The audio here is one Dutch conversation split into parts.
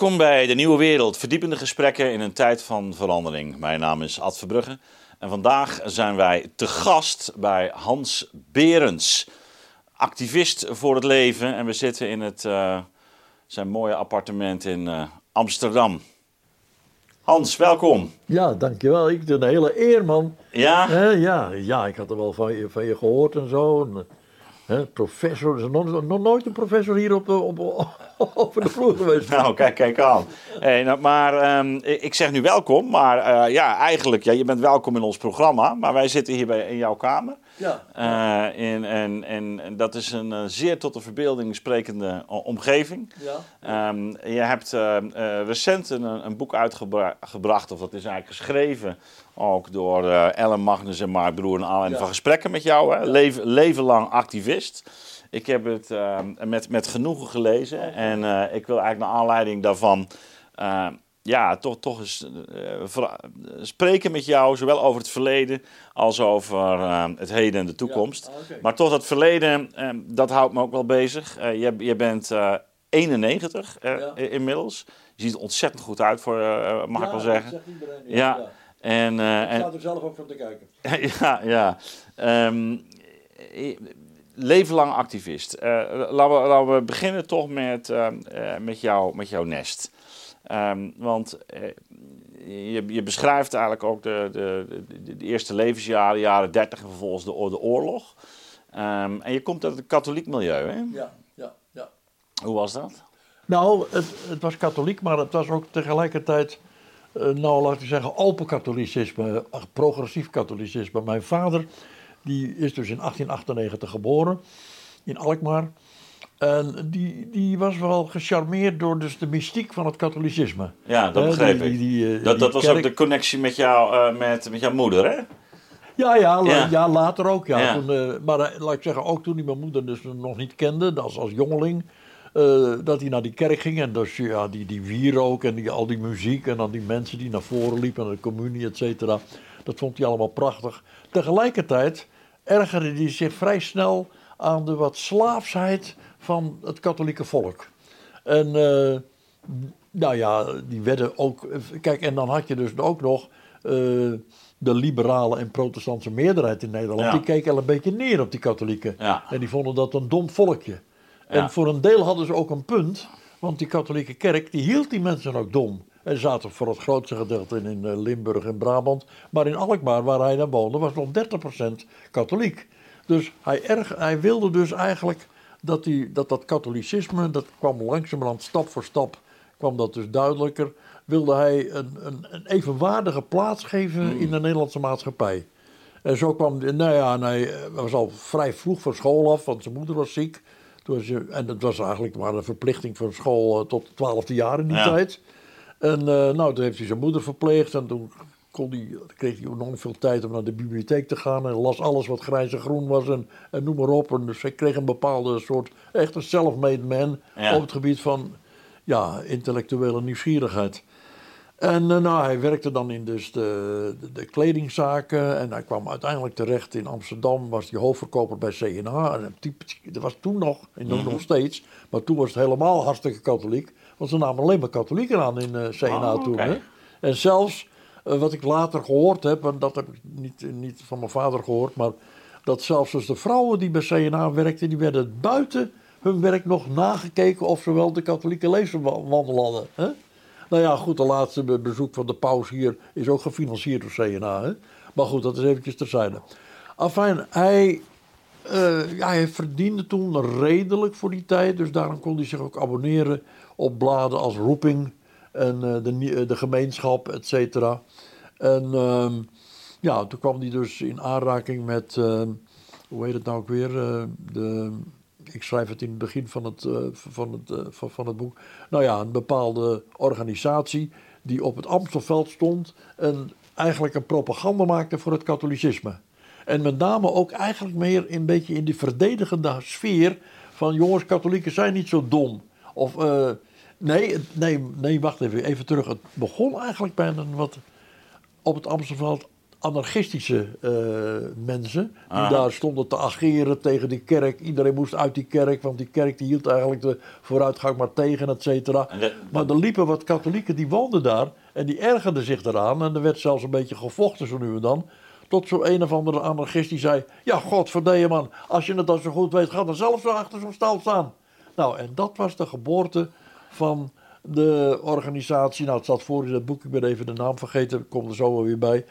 Welkom bij De Nieuwe Wereld, verdiepende gesprekken in een tijd van verandering. Mijn naam is Ad Verbrugge en vandaag zijn wij te gast bij Hans Berends, activist voor het leven. En we zitten in het, uh, zijn mooie appartement in uh, Amsterdam. Hans, welkom. Ja, dankjewel. Ik een hele eer, man. Ja? ja, ja, ik had er wel van je, van je gehoord en zo. En, Hè, professor, er is nog, nog, nooit een professor hier op, op, op, over de vloer geweest. Nou, kijk, kijk aan. Hey, nou, maar um, ik zeg nu welkom, maar uh, ja, eigenlijk, ja, je bent welkom in ons programma, maar wij zitten hier bij, in jouw kamer. Ja. Uh, in, en, en, en, dat is een uh, zeer tot de verbeelding sprekende omgeving. Ja. Um, je hebt uh, recent een, een boek uitgebracht, of dat is eigenlijk geschreven, ook door Ellen Magnus en Mark Broer, en aanleiding ja. van gesprekken met jou. Hè? Leven, leven lang activist. Ik heb het met, met genoegen gelezen en ik wil eigenlijk naar aanleiding daarvan ja, toch, toch eens uh, spreken met jou, zowel over het verleden als over uh, het heden en de toekomst. Ja, okay. Maar toch dat verleden, dat houdt me ook wel bezig. je, je bent 91 Ja. inmiddels. Je ziet er ontzettend goed uit, voor, mag ik wel zeggen. Dat zegt iedereen. Ja. En, Ik en, sta er zelf ook van te kijken. ja, ja. Um, leven lang activist. laten, we, laten we beginnen toch met, met, jou, met jouw nest. Um, want uh, je, je, beschrijft eigenlijk ook de, de, de, de, eerste levensjaren, jaren 30 en vervolgens de, de oorlog. Um, en je komt uit het katholiek milieu, hè? Ja, ja, ja. Hoe was dat? Nou, het, het was katholiek, maar het was ook tegelijkertijd, uh, nou laat ik zeggen, open katholicisme, progressief katholicisme. Mijn vader, die is dus in 1898 geboren, in Alkmaar. En die, die was wel gecharmeerd door dus de mystiek van het katholicisme. Ja, dat begreep die, ik. Die, die, dat dat was ook de connectie met, jou, uh, met, met jouw moeder, hè? Ja, ja, Ja. ja. later ook. Ja. Ja. Toen, uh, maar uh, laat ik zeggen, ook toen hij mijn moeder dus nog niet kende, als, als jongeling, uh, dat hij naar die kerk ging. En dus ja, die, die wierook en die, al die muziek en dan die mensen die naar voren liepen, en de communie, et cetera. Dat vond hij allemaal prachtig. Tegelijkertijd ergerde hij zich vrij snel aan de wat slaafsheid van het katholieke volk. En uh, nou ja, die werden ook. Kijk, en dan had je dus ook nog uh, de liberale en protestantse meerderheid in Nederland. Ja. Die keken al een beetje neer op die katholieken. Ja. En die vonden dat een dom volkje. En voor een deel hadden ze ook een punt. Want die katholieke kerk, die hield die mensen ook dom. En zaten voor het grootste gedeelte in, uh, Limburg en Brabant. Maar in Alkmaar, waar hij dan woonde, was nog 30% katholiek. Dus hij, erg, hij wilde dus eigenlijk dat, die, dat dat katholicisme, dat kwam langzamerhand stap voor stap, kwam dat dus duidelijker. Wilde hij een, een, een evenwaardige plaats geven Hmm. in de Nederlandse maatschappij. En zo kwam, nou ja, hij was al vrij vroeg van school af, want zijn moeder was ziek. Toen was je, en het was eigenlijk maar een verplichting van school uh, tot het twaalfde jaar in die Ja. tijd. En uh, nou, toen heeft hij zijn moeder verpleegd en toen kon hij, kreeg hij enorm veel tijd om naar de bibliotheek te gaan en las alles wat grijs en groen was en, en noem maar op. En dus hij kreeg een bepaalde soort, echt een self-made man Ja. op het gebied van ja, intellectuele nieuwsgierigheid. En uh, nou, hij werkte dan in dus de, de, de kledingzaken en hij kwam uiteindelijk terecht in Amsterdam, was hij hoofdverkoper bij CNA. En dat was toen nog, en nog, nog steeds, maar toen was het helemaal hartstikke katholiek. Want ze namen alleen maar katholieken aan in uh, CNA Oh, toen. Hè? En zelfs, uh, wat ik later gehoord heb, en dat heb ik niet, niet van mijn vader gehoord, maar dat zelfs dus de vrouwen die bij CNA werkten, die werden buiten hun werk nog nagekeken of ze wel de katholieke leefwandel hadden. Hè? Nou ja, goed, de laatste be- bezoek van de paus hier is ook gefinancierd door CNA. Hè? Maar goed, dat is eventjes terzijde. Enfin, hij, ja, hij verdiende toen redelijk voor die tijd. Dus daarom kon hij zich ook abonneren op bladen als Roeping en eh, de, eh, de gemeenschap, et cetera. En ehm, ja, toen kwam hij dus in aanraking met, ehm, hoe heet het nou ook weer, de, ik schrijf het in het begin van het, eh, van, het, eh, van, van het boek. Nou ja, een bepaalde organisatie die op het Amstelveld stond en eigenlijk een propaganda maakte voor het katholicisme. En met name ook eigenlijk meer een beetje in die verdedigende sfeer van jongens, katholieken zijn niet zo dom. Of eh, nee, nee, nee, wacht even, even terug. Het begon eigenlijk bij een wat op het Amstelveld anarchistische eh, mensen. Die Aha. daar stonden te ageren tegen die kerk. Iedereen moest uit die kerk, want die kerk die hield eigenlijk de vooruitgang maar tegen, et cetera. Maar er liepen wat katholieken die woonden daar en die ergerden zich eraan. En er werd zelfs een beetje gevochten zo nu en dan. Tot zo'n een of andere anarchist die zei: Ja, godverdomme man, als je het dan zo goed weet, ga dan zelf zo achter zo'n stal staan. Nou, en dat was de geboorte van de organisatie. Nou, het staat voor in het boek, ik ben even de naam vergeten, ik kom er zo wel weer bij.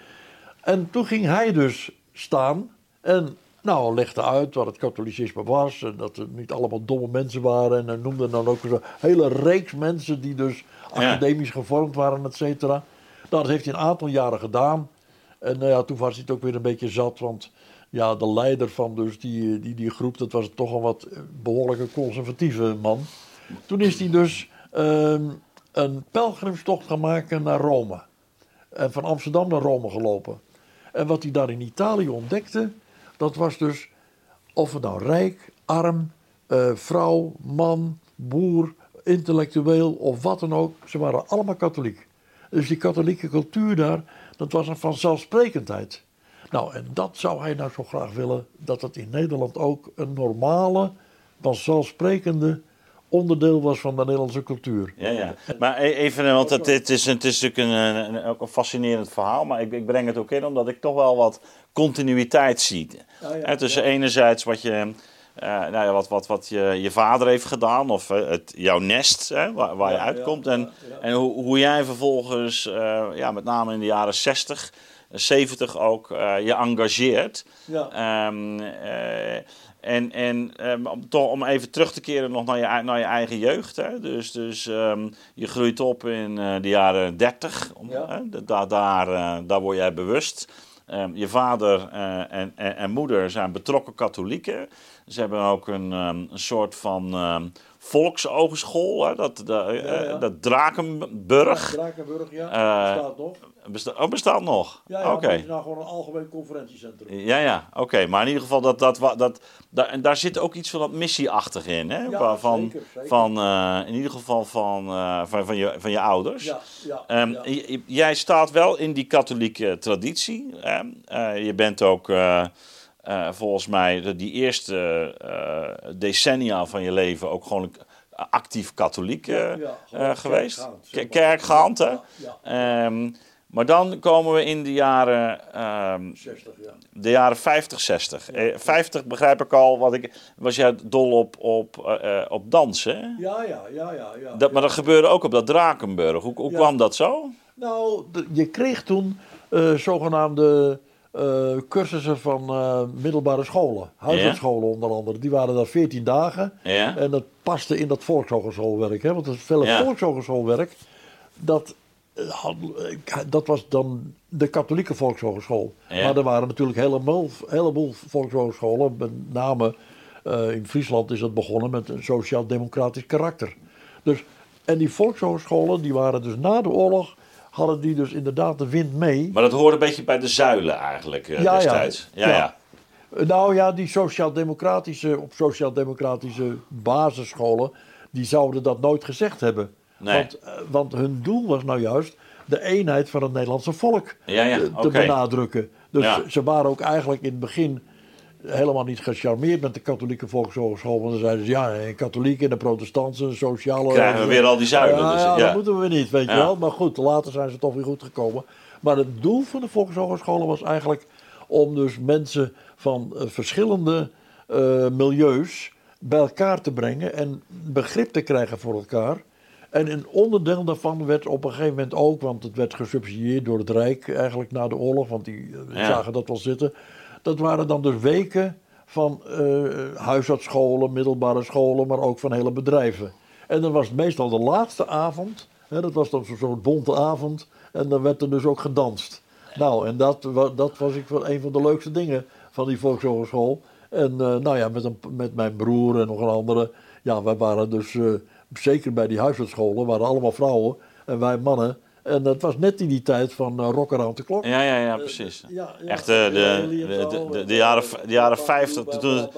En toen ging hij dus staan en nou, legde uit wat het katholicisme was. En dat het niet allemaal domme mensen waren. En hij noemde dan ook een hele reeks mensen die dus Ja. academisch gevormd waren, et cetera. Nou, dat heeft hij een aantal jaren gedaan. En nou ja, toen was hij het ook weer een beetje zat, want ja, de leider van dus die, die, die groep, dat was toch een wat eh, behoorlijke conservatieve man. Toen is hij dus ehm, een pelgrimstocht gaan maken naar Rome. En van Amsterdam naar Rome gelopen. En wat hij daar in Italië ontdekte, dat was dus of het nou rijk, arm, eh, vrouw, man, boer, intellectueel of wat dan ook. Ze waren allemaal katholiek. Dus die katholieke cultuur daar, dat was een vanzelfsprekendheid. Nou, en dat zou hij nou zo graag willen, dat het in Nederland ook een normale, vanzelfsprekende onderdeel was van de Nederlandse cultuur. Ja, ja. Maar e- even, eh, want het, het, is, het is natuurlijk een, een, ook een fascinerend verhaal, maar ik, ik breng het ook in omdat ik toch wel wat continuïteit zie. Ja, ja, Hè, tussen enerzijds wat je. eh, nou ja, wat, wat, wat je, je vader heeft gedaan, of eh, het, jouw nest, hè, waar, waar je Ja, uitkomt. ja, en ja, ja. en hoe, hoe jij vervolgens, ja, met name in de jaren 60, 70 ook, je engageert. Ja. Ehm, eh, en en ehm, om, toch, om even terug te keren nog naar je, naar je eigen jeugd. Hè? Dus, dus ehm, je groeit op in eh, de jaren 30. Om, Ja. hè? Da- da- daar, eh, daar word jij bewust. Ehm, je vader eh, en, en, en moeder zijn betrokken katholieken. Ze hebben ook een, een soort van volksogeschool. Hè? Dat, eh, Ja, ja. dat Drakenburg. Drakenburg, ja, Eh, bestaat nog. Besta oh, bestaat nog? Ja, ja het is nou gewoon een algemeen conferentiecentrum. Ja, ja, oké. Maar in ieder geval, dat, dat, dat, daar, en daar zit ook iets van dat missieachtig in. Hè? Ja, zeker, zeker. Van, eh, in ieder geval van, eh, van, van, je, van je ouders. Ja, ja, j- jij staat wel in die katholieke traditie. hè? Eh, je bent ook eh, volgens mij de, die eerste eh, decennia van je leven ook gewoon actief katholiek Ja, geweest. kerkgaand, K- zeg maar. Kerkgaand, hè? Ja. Ehm, maar dan komen we in de jaren ehm, 60, ja. de jaren 50, 60. Eh, 50 begrijp ik al, wat ik, was jij dol op, op, eh, op dansen. Ja, ja, ja, ja. ja. Dat, maar dat gebeurde ook op dat Drakenburg. Hoe, hoe kwam dat zo? Nou, je kreeg toen zogenaamde eh, cursussen van eh, middelbare scholen. Huisartsscholen onder andere. Die waren daar 14 dagen. Ja? En dat paste in dat volkshogeschoolwerk. Hè? Want het vele Ja. volkshogeschoolwerk, dat, eh, had- dat was dan de katholieke volkshogeschool. Ja. Maar er waren natuurlijk een heleboel, heleboel volkshogescholen. Met name in Friesland is dat begonnen met een sociaal-democratisch karakter. Dus, en die volkshogescholen, die waren dus na de oorlog, hadden die dus inderdaad de wind mee. Maar dat hoorde een beetje bij de zuilen eigenlijk eh, Ja, destijds. Ja, ja. Ja. Eh, Nou ja, die sociaal-democratische, op sociaal-democratische basisscholen, die zouden dat nooit gezegd hebben. Nee. Want, eh, want hun doel was nou juist de eenheid van het Nederlandse volk Ja, ja, te, benadrukken. Dus Ja. ze waren ook eigenlijk in het begin helemaal niet gecharmeerd met de katholieke volkshogeschool. Want dan zeiden ze, ja, een katholiek en de protestanten, een sociale... Krijgen we weer al die zuilen. Ja, dus, ja, ja. dat moeten we niet, weet je wel. Maar goed, later zijn ze toch weer goed gekomen. Maar het doel van de volkshogescholen was eigenlijk om dus mensen van eh, verschillende eh, milieus bij elkaar te brengen en begrip te krijgen voor elkaar. En een onderdeel daarvan werd op een gegeven moment ook, want het werd gesubsidieerd door het Rijk eigenlijk na de oorlog, want die eh, Ja. zagen dat wel zitten. Dat waren dan dus weken van eh huisartsscholen, middelbare scholen, maar ook van hele bedrijven. En dan was het meestal de laatste avond, hè, dat was dan zo- zo'n bonte avond, en dan werd er dus ook gedanst. Nou, en dat, dat was ik wel een van de leukste dingen van die volkshogeschool. En eh, nou ja, met, een, met mijn broer en nog een andere, ja, wij waren dus, eh, zeker bij die huisartsscholen, waren allemaal vrouwen en wij mannen. En dat was net in die tijd van uh, Rock Around the Clock. Ja, ja, ja, precies. Ja, ja. Echt eh, de, de, de, de, en de jaren, de jaren ba- 50, ba- toen,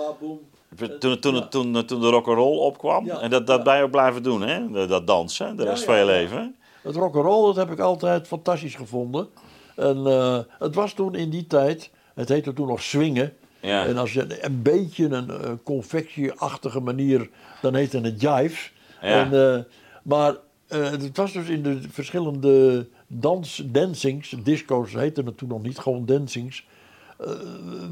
toen, toen, toen, toen de rock'n'roll opkwam. En dat, dat ben je ook blijven doen, hè? Dat- dansen, de rest van je leven. Het rock'n'roll, dat heb ik altijd fantastisch gevonden. En eh, het was toen in die tijd, het heette toen nog swingen. Ja. En als je een beetje een eh, confectieachtige manier, dan heette het jives. Ja. En, eh, maar eh, het was dus in de verschillende dans, dancings, disco's heette het toen nog niet, gewoon dancings. eh,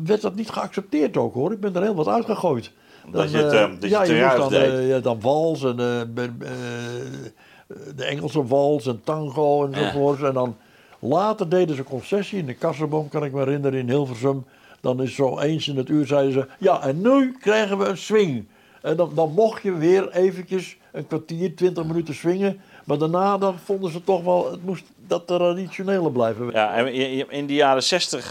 werd dat niet geaccepteerd ook hoor. Ik ben er heel wat uitgegooid. Dat je het, eh, dat je ja, je dan, eh, ja, dan wals en eh, eh, de Engelse wals en tango enzovoort. En dan later deden ze concessie in de Kassenboom, kan ik me herinneren, in Hilversum. Dan is zo eens in het uur zeiden ze, ja en nu krijgen we een swing. En dan, dan mocht je weer eventjes een kwartier, twintig minuten swingen. Maar daarna dan vonden ze toch wel, het moest dat traditionele blijven. Ja, en in de jaren zestig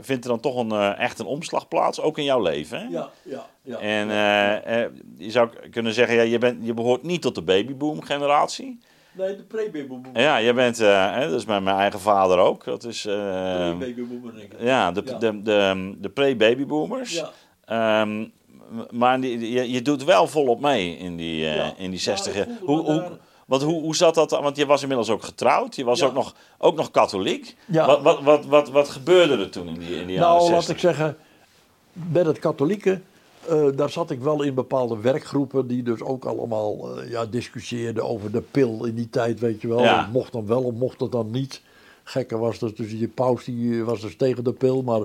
vindt er dan toch een, eh, echt een omslag plaats, ook in jouw leven. Hè? Ja, ja, ja. En eh, eh, je zou kunnen zeggen, ja, je, bent, je behoort niet tot de babyboom generatie. Nee, de pre-babyboom. Ja, je bent, hè, dat is met mijn eigen vader ook. Dat is, eh, Pre-babyboom, denk ik. ja, de, Ja. de, de, de pre-babyboomers. Ja. Ehm, maar die, je, je doet wel volop mee in die, eh, Ja. in die Ja, 60 ik jaar. voelde Hoe, hoe, want hoe, hoe zat dat? Want je was inmiddels ook getrouwd. Je was Ja. ook, nog, ook nog katholiek. Ja. Wat, wat, wat, wat, wat gebeurde er toen in die, in die jaren Nou, 60? laat ik zeggen, met het katholieke, eh, daar zat ik wel in bepaalde werkgroepen die dus ook allemaal eh, ja, discussieerden over de pil in die tijd, weet je wel. Ja. Mocht dan wel of mocht het dan niet. Gekke was dus, dus die paus die was dus tegen de pil, maar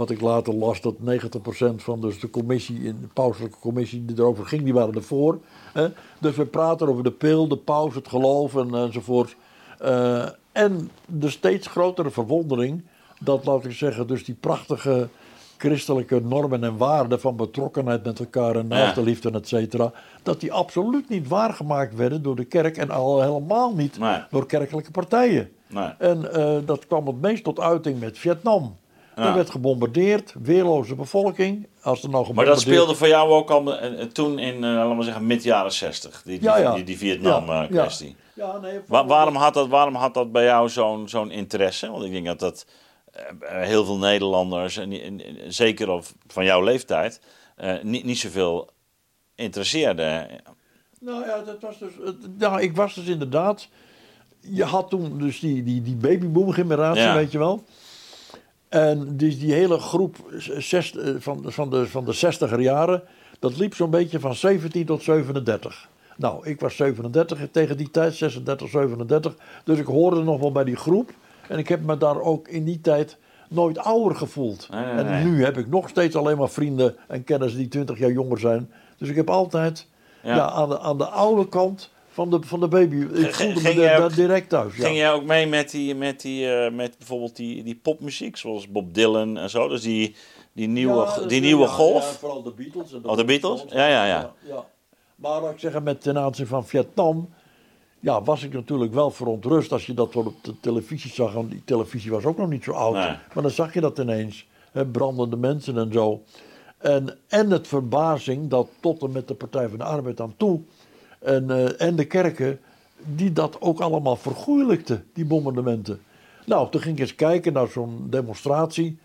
wat ik later las, dat 90% van dus de commissie, in de pauselijke commissie die erover ging, die waren ervoor. Hè? Dus we praten over de pil, de paus, het geloof en, enzovoort. Eh, en de steeds grotere verwondering dat, laat ik zeggen, dus die prachtige christelijke normen en waarden van betrokkenheid met elkaar en naastenliefde, et cetera, dat die absoluut niet waargemaakt werden door de kerk en al helemaal niet Nee. door kerkelijke partijen. Nee. En eh, dat kwam het meest tot uiting met Vietnam. Ja. Er werd gebombardeerd, weerloze bevolking. Als er nou Maar dat speelde voor jou ook al eh, toen in, eh, laten we zeggen, mid jaren 60. Die, die, Ja, ja. die, die Vietnam-kwestie. Ja, ja. Ja, nee, Wa- waarom, had dat, waarom had dat bij jou zo'n zo'n interesse? Want ik denk dat dat eh, heel veel Nederlanders, en, en- en zeker of van jouw leeftijd, eh, niet, niet zoveel interesseerde. Nou ja, dat was dus. Nou, ik was dus inderdaad. Je had toen dus die, die, die babyboom generatie, Ja. weet je wel. En die, die hele groep zes, eh, van, van, de, van de 60er jaren, dat liep zo'n beetje van 17 tot 37. Nou, ik was 37 tegen die tijd, 36, 37. Dus ik hoorde nog wel bij die groep. En ik heb me daar ook in die tijd nooit ouder gevoeld. Nee, nee, en nu heb ik nog steeds alleen maar vrienden en kennissen die 20 jaar jonger zijn. Dus ik heb altijd Ja. ja. aan, de, aan de oude kant van de, van de baby. Ik voelde me ging da- jij da- ook- direct thuis. Ja. Ging jij ook mee met, die, met, die, eh, met bijvoorbeeld die, die popmuziek, zoals Bob Dylan en zo? Dus die, die nieuwe, Ja, die nieuwe ja, golf? Ja, vooral de Beatles. En Oh, de Beatles? Ja, ja, ja. ja. Maar ik zeggen, met ten aanzien van Vietnam. Ja, was ik natuurlijk wel verontrust als je dat op de televisie zag. Want die televisie was ook nog niet zo oud. Nee. Maar dan zag je dat ineens. Hè, brandende mensen en zo. En, en het verbazing dat tot en met de Partij van de Arbeid aan toe. En, eh, en de kerken, die dat ook allemaal vergoeilijkten, die bombardementen. Nou, toen ging ik eens kijken naar zo'n demonstratie.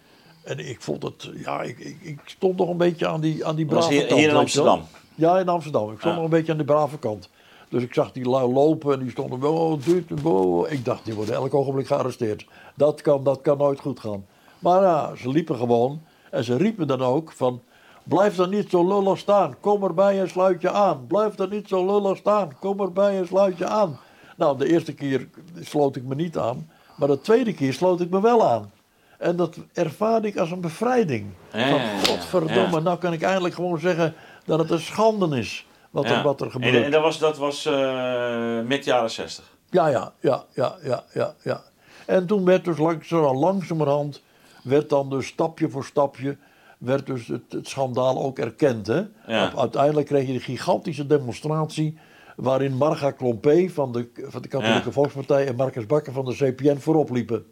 En ik vond het, ja, ik, ik, ik stond nog een beetje aan die, aan die brave hier- kant. hier in. Amsterdam? Ja, in Amsterdam. Ik stond Ja. nog een beetje aan de brave kant. Dus ik zag die lui lopen en die stonden wel, oh, oh. Ik dacht, die worden elk ogenblik gearresteerd. Dat kan, dat kan nooit goed gaan. Maar ja, ze liepen gewoon. En ze riepen dan ook van, blijf er niet zo lullig staan. Kom erbij en sluit je aan. Blijf er niet zo lullig staan. Kom erbij en sluit je aan. Nou, de eerste keer sloot ik me niet aan. Maar de tweede keer sloot ik me wel aan. En dat ervaarde ik als een bevrijding. Ja, Van, godverdomme, ja. nou kan ik eindelijk gewoon zeggen dat het een schande is wat, Ja. er, wat er En, gebeurt. en dat was, dat was eh mid jaren 60. Ja, ja, ja, ja, ja, ja, ja. En toen werd dus langzaam, langzamerhand, werd dan dus stapje voor stapje, werd dus het, het schandaal ook erkend. Hè? Ja. Uiteindelijk kreeg je de gigantische demonstratie waarin Marga Klompé van de, van de Katholieke Ja. Volkspartij en Marcus Bakker van de CPN voorop liepen.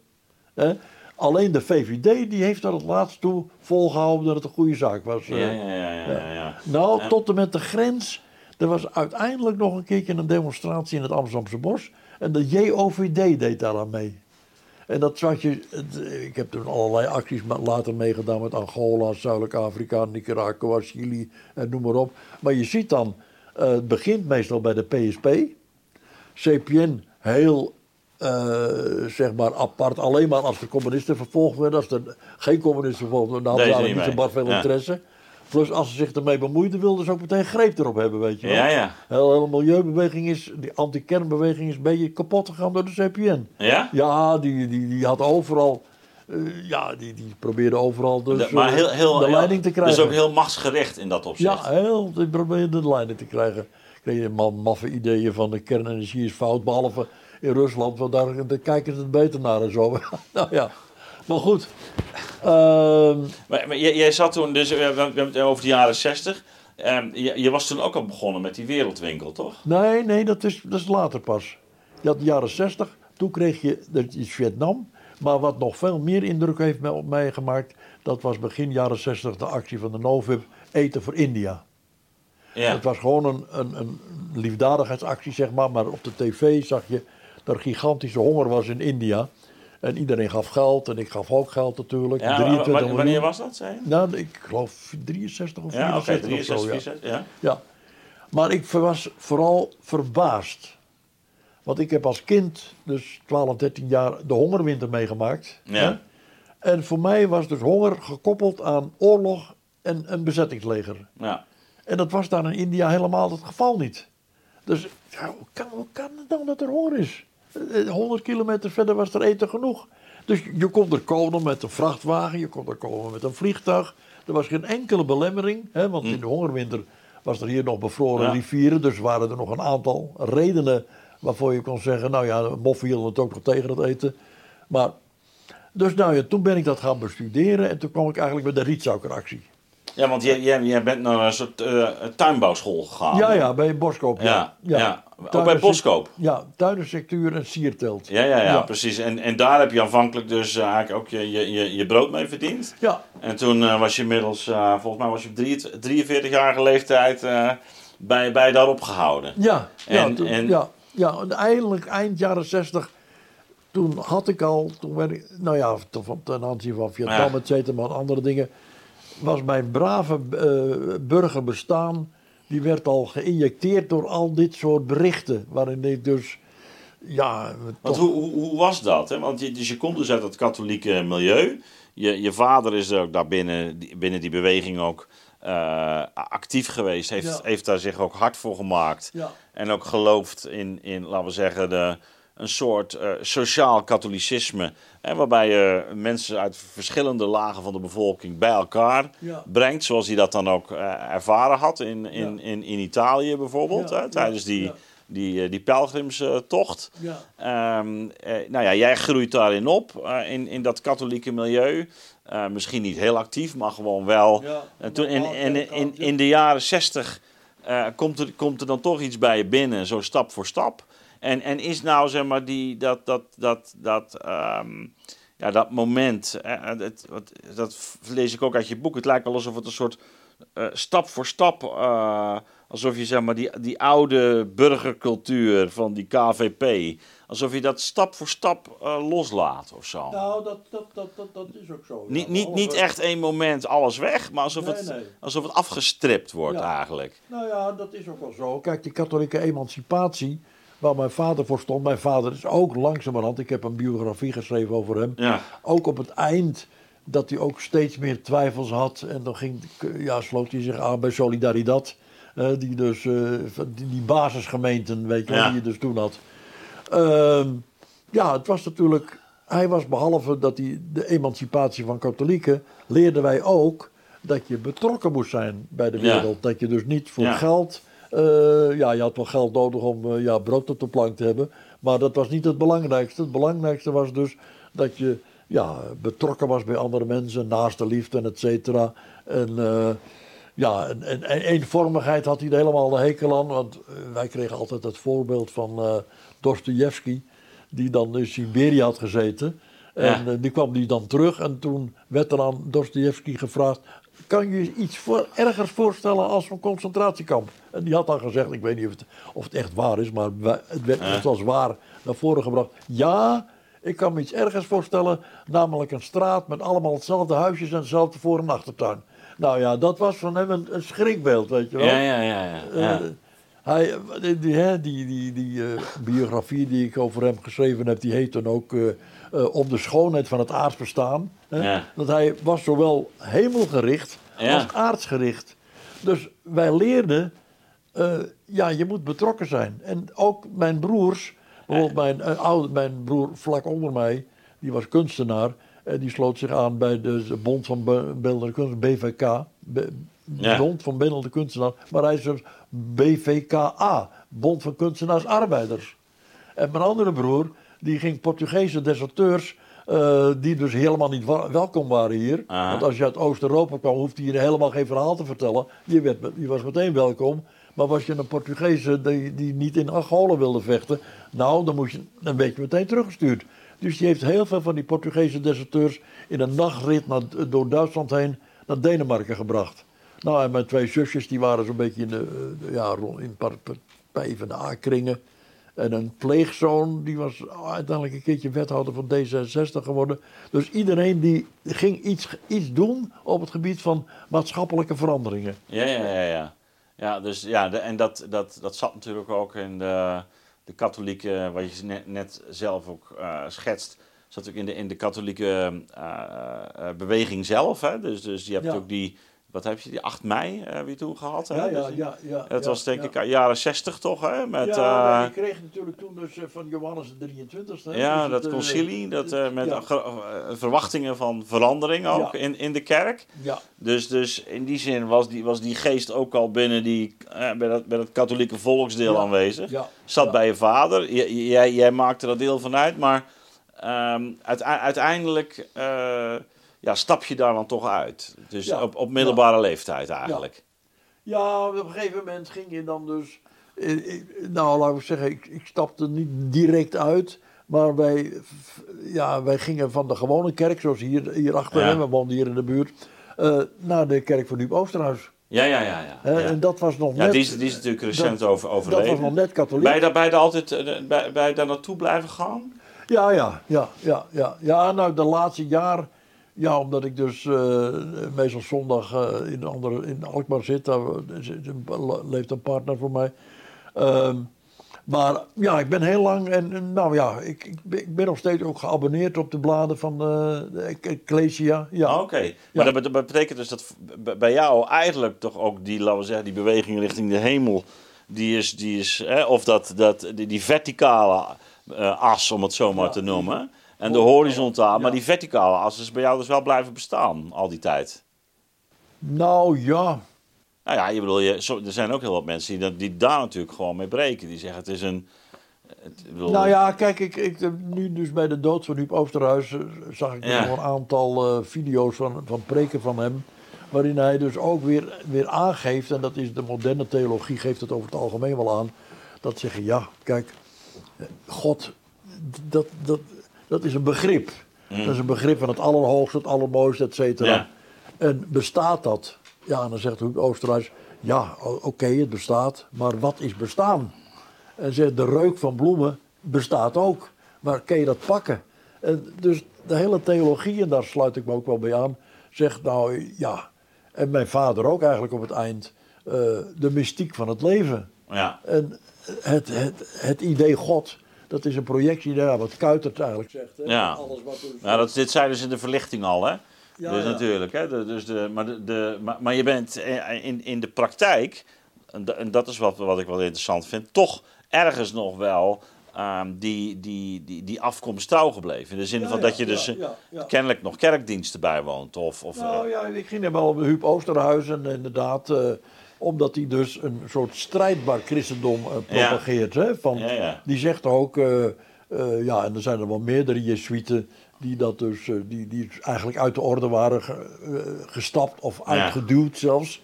Hè? Alleen de VVD die heeft er het laatst toe volgehouden dat het een goede zaak was. Ja, eh. ja, ja. ja, ja, ja. Nou, tot en met de grens. Er was uiteindelijk nog een keertje een demonstratie in het Amsterdamse bos. En de JOVD deed daar aan mee. En dat zat je. Ik heb toen allerlei acties later meegedaan met Angola, Zuidelijk Afrika, Nicaragua, Chili en noem maar op. Maar je ziet dan, eh, het begint meestal bij de PSP. CPN heel eh, zeg maar apart. Alleen maar als de communisten vervolgd werden. Als er geen communisten vervolgd werden, dan hadden ze niet niet zo bar veel Ja. interesse. Plus als ze zich ermee bemoeiden, wilden ze ook meteen greep erop hebben, weet je wel. Ja, ja. De hele milieubeweging is, die anti-kernbeweging is een beetje kapot gegaan door de CPN. Ja? Ja, die, die, die had overal, eh, ja, die, die probeerde overal dus, De- maar heel, heel, de leiding te krijgen. Dus ook heel machtsgericht in dat opzicht. Ja, heel, die probeerde de leiding te krijgen. Kreeg je maffe ideeën van de kernenergie is fout, behalve in Rusland, want daar, daar kijken ze het beter naar en zo. nou ja, maar goed. Ehm, Maar, maar jij, jij zat toen, dus we hebben het over de jaren 60. Ehm, je, je was toen ook al begonnen met die wereldwinkel, toch? nee, nee, dat is, dat is later pas. Je had de jaren 60, toen kreeg je, dat is Vietnam. Maar wat nog veel meer indruk heeft op mij gemaakt, dat was begin jaren 60 de actie van de Novib, eten voor India. Ja. Het was gewoon een, een, een liefdadigheidsactie, zeg maar. Maar op de tv zag je dat er gigantische honger was in India. En iedereen gaf geld en ik gaf ook geld natuurlijk. ja 23 wa- wa- wanneer was dat, zei je? Nou, ik geloof 63 of Ja, oké, 64 of 63, zo, ja. 64, ja. Ja. Maar ik was vooral verbaasd. Want ik heb als kind, dus 12, 13 jaar, de hongerwinter meegemaakt. Ja. hè. En voor mij was dus honger gekoppeld aan oorlog en een bezettingsleger. Ja. En dat was daar in India helemaal het geval niet. Dus ja, hoe, kan, hoe kan het dan dat er honger is? Eh, 100 kilometer verder was er eten genoeg. Dus je kon er komen met een vrachtwagen, je kon er komen met een vliegtuig. Er was geen enkele belemmering, hè, want in de hongerwinter was er hier nog bevroren Ja. rivieren. Dus waren er nog een aantal redenen waarvoor je kon zeggen... nou ja, moffen hielden het ook nog tegen het eten. Maar, dus nou ja, toen ben ik dat gaan bestuderen... en toen kwam ik eigenlijk bij de rietsuikeractie. Ja, want jij, jij, jij bent naar een soort eh, tuinbouwschool gegaan. Ja, ja, bij Boskoop. Ja, Ja, ja. Ook bij Boskoop? Ja, tuinensectuur en sierteelt. Ja, ja, ja, Ja. precies. En, en daar heb je aanvankelijk dus eh, eigenlijk ook je, je, je, je brood mee verdiend. Ja, En toen eh, was je inmiddels, volgens mij was je op 43 43-jarige leeftijd bij, bij daarop gehouden. ja, ja, En- toen- en- ja, ja. En eindelijk eind jaren 60, toen had ik al, toen werd ik, nou ja, ten aanzien van Vietnam, Ja. et cetera, maar andere dingen, was mijn brave eh, burgerbestaan, die werd al geïnjecteerd door al dit soort berichten, waarin ik dus, ja, Want toch- hoe, hoe, hoe was dat? Hè? Want je, dus je komt dus uit het katholieke milieu. Je, je vader is ook daar binnen, binnen die beweging ook eh, actief geweest. Heeft, Ja. heeft daar zich ook hard voor gemaakt. Ja. En ook geloofd in, in laten we zeggen, de, een soort eh, sociaal katholicisme. Hè, waarbij je mensen uit verschillende lagen van de bevolking bij elkaar Ja. brengt. Zoals hij dat dan ook eh, ervaren had in, in, Ja. in, in Italië bijvoorbeeld. Ja, hè, tijdens die, die, eh, die pelgrimstocht. Ja. Ehm, eh, nou ja, jij groeit daarin op, in, in dat katholieke milieu. Misschien niet heel actief, maar gewoon wel. Toen, in, in, in, in de jaren zestig komt, er, komt er dan toch iets bij je binnen, zo stap voor stap. En, en is nou, zeg maar, die, dat, dat, dat, dat, ehm, ja, dat moment, eh, dat, wat, dat lees ik ook uit je boek. Het lijkt wel alsof het een soort eh, stap voor stap, eh, alsof je zeg maar die, die oude burgercultuur van die KVP, alsof je dat stap voor stap eh, loslaat of zo. Nou, dat, dat, dat, dat, dat is ook zo. ja. niet, niet, niet echt één moment alles weg, maar alsof, Nee, het, nee. alsof het afgestript wordt Ja. eigenlijk. Nou ja, dat is ook wel zo. Kijk, die katholieke emancipatie, waar mijn vader voor stond. Mijn vader is ook langzamerhand, ik heb een biografie geschreven over hem. Ja. Ook op het eind dat hij ook steeds meer twijfels had. En dan ging, ja, sloot hij zich aan bij Solidaridad. die dus, eh, die, die basisgemeenten, weet je Ja. die je dus toen had. Ehm, ja, het was natuurlijk. Hij was behalve dat hij de emancipatie van katholieken. leerden wij ook dat je betrokken moest zijn bij de Ja. wereld. Dat je dus niet voor geld. Eh, ja, je had wel geld nodig om eh, ja, brood op de plank te hebben. Maar dat was niet het belangrijkste. Het belangrijkste was dus dat je ja, betrokken was bij andere mensen, naast de liefde en et cetera. En eh, ja, en, en, en eenvormigheid had hij er helemaal de hekel aan. Want wij kregen altijd het voorbeeld van eh Dostoevsky, die dan in Siberië had gezeten. En Ja. die kwam die dan terug en toen werd er aan Dostoevsky gevraagd... kan je je iets voor, ergers voorstellen als een concentratiekamp? En die had dan gezegd, ik weet niet of het, of het echt waar is... maar het werd echt als waar naar voren gebracht. Ja, ik kan me iets ergers voorstellen, namelijk een straat... met allemaal hetzelfde huisjes en hetzelfde voor- en achtertuin. Nou ja, dat was van hem een, een schrikbeeld, weet je wel. Ja, ja, ja. ja, ja. Eh, Hij, die, die, die, eh, biografie die ik over hem geschreven heb, die heet dan ook eh, eh, Op de schoonheid van het aardsbestaan. Ja. Dat hij was zowel hemelgericht Ja. als aardsgericht. Dus wij leerden, ja, je moet betrokken zijn. En ook mijn broers, bijvoorbeeld mijn, oude, mijn broer vlak onder mij, die was kunstenaar. En die sloot zich aan bij de, Bond van Be- Beeldende Kunst, BVK. Be- Ja. Bond van Beeldende Kunstenaars. Maar hij is dus BVKA, Bond van Kunstenaars Arbeiders. En mijn andere broer, die ging Portugese deserteurs, eh, die dus helemaal niet welkom waren hier. Aha. Want als je uit Oost-Europa kwam, hoefde je helemaal geen verhaal te vertellen. Je, werd, je was meteen welkom. Maar was je een Portugese die, die niet in Angola wilde vechten, nou, dan, moest je, dan werd je meteen teruggestuurd. Dus die heeft heel veel van die Portugese deserteurs in een nachtrit naar, door Duitsland heen naar Denemarken gebracht. Nou, en mijn twee zusjes die waren zo'n beetje in de, eh, ja, rond- in par- par- PvdA-kringen. En een pleegzoon, die was uiteindelijk een keertje wethouder van D66 geworden. Dus iedereen die ging iets, iets doen op het gebied van maatschappelijke veranderingen. Ja, ja, ja. ja. ja dus, ja de, en dat, dat, dat zat natuurlijk ook in de, de katholieke, wat je net, net zelf ook eh, schetst, zat ook in de, in de katholieke eh, beweging zelf. Hè? Dus, dus je hebt Ja. ook die, wat heb je, die 8 mei eh, weer toen gehad. Hè? Ja, ja, Dus ja. ja Het ja, was denk ja. ik jaren 60 toch, hè? Met, ja, eh, je kreeg natuurlijk toen dus eh, van Johannes de 23 e ja, dat concilie, dat, eh, met eh, verwachtingen van verandering ook in, in de kerk. Ja, Dus, dus in die zin was die, was die geest ook al binnen die, eh, bij, dat, bij dat katholieke volksdeel aanwezig. ja. Zat bij je vader, jij, jij maakte er deel van uit, maar ehm, uite- uiteindelijk eh, ja, stap je daar dan toch uit. Dus Ja. op, op middelbare leeftijd eigenlijk. Ja, op een gegeven moment ging je dan dus. eh, ik- Nou, laat ik zeggen, ik, ik stapte niet direct uit. Maar wij, ja, wij gingen van de gewone kerk, zoals hier, hierachter, Ja. hè, we woonden hier in de buurt, eh, naar de kerk van Huub Oosterhuis. Ja, ja, ja. ja. En dat was nog Ja, net. die, is, die is natuurlijk recent over, dat overleden. was nog net katholiek. Ben je daar, ben je daar altijd eh, bij, je daar naartoe blijven gaan? Ja, ja, ja, ja, ja. Ja, nou, de laatste jaar, ja, omdat ik dus eh, meestal zondag eh, in, andere, in Alkmaar zit, daar leeft een partner voor mij. Ehm, maar ja, ik ben heel lang en nou ja, ik, ik, ben, nog steeds ook geabonneerd op de bladen van eh, de Ecclesia. Ja, Ah, Oké, maar dat, bet- dat betekent dus dat bij jou eigenlijk toch ook die, laten we zeggen, die beweging richting de hemel, die is, die is hè, of dat, dat, die, die verticale as, om het zo maar Ja, te noemen, en de horizontale, maar die verticale as is bij jou dus wel blijven bestaan al die tijd. Nou ja, Nou ja, je bedoel, je, er zijn ook heel wat mensen die, die daar natuurlijk gewoon mee breken. Die zeggen het is een... Het, ik bedoel, Nou ja, kijk, ik, ik, nu dus bij de dood van Huub Oosterhuis eh, zag ik Ja. nog een aantal eh, video's van, van preken van hem. Waarin hij dus ook weer, weer aangeeft, en dat is de moderne theologie, geeft het over het algemeen wel aan. Dat zeggen, ja, kijk, eh, God, dat, dat, dat is een begrip. Dat is een begrip van het allerhoogste, het allermooiste, et cetera. Ja. En bestaat dat? Ja, en dan zegt Huub Oosterhuis, ja, oké, het bestaat, maar wat is bestaan? En zegt de reuk van bloemen bestaat ook. Maar kun je dat pakken? En dus de hele theologie, en daar sluit ik me ook wel bij aan, zegt nou ja. En mijn vader ook eigenlijk op het eind. eh, de mystiek van het leven. ja. En het, het, het idee God, dat is een projectie, ja, wat Kuitert eigenlijk zegt. Hè? Ja. Alles wat Nou, dat, dit zei dus in de verlichting al, hè? Ja, dus ja. natuurlijk, hè? De, dus de, maar, de, de, maar, maar je bent in, in de praktijk, en da- en dat is wat, wat ik wel interessant vind, toch ergens nog wel ehm, die, die, die, die afkomst trouw gebleven. In de zin Ja, van ja, dat je dus ja, kennelijk nog kerkdiensten bijwoont. Of, of, Nou eh, ja, ik ging wel op Huub Oosterhuis en inderdaad, eh, omdat hij dus een soort strijdbaar christendom eh, propageert. Hè, van, Ja. Die zegt ook, eh, eh, ja, en er zijn er wel meerdere jesuiten die dat dus, die, die eigenlijk uit de orde waren ge- gestapt of uitgeduwd zelfs.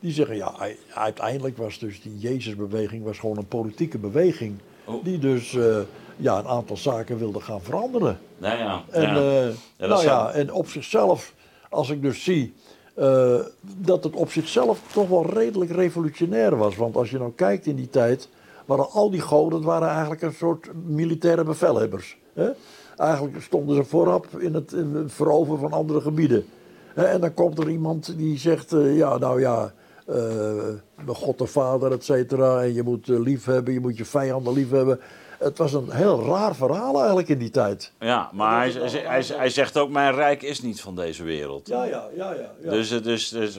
Die zeggen, ja, uiteindelijk was dus die Jezusbeweging was gewoon een politieke beweging. Oh. Die dus ja, een aantal zaken wilde gaan veranderen. nou ja, En, ja. nou zou- ja, en op zichzelf, als ik dus zie eh, dat het op zichzelf toch wel redelijk revolutionair was. Want als je nou kijkt in die tijd, waren al die goden waren eigenlijk een soort militaire bevelhebbers. Hè? Eigenlijk stonden ze voorop in het, veroveren van andere gebieden. En dan komt er iemand die zegt, eh, ja nou ja, met God de Vader, et cetera. En je moet lief hebben, je moet je vijanden lief hebben. Het was een heel raar verhaal eigenlijk in die tijd. Ja, maar hij, hij, hij, hij zegt ook, mijn rijk is niet van deze wereld. Ja, ja, ja, ja. ja. Dus, dus, dus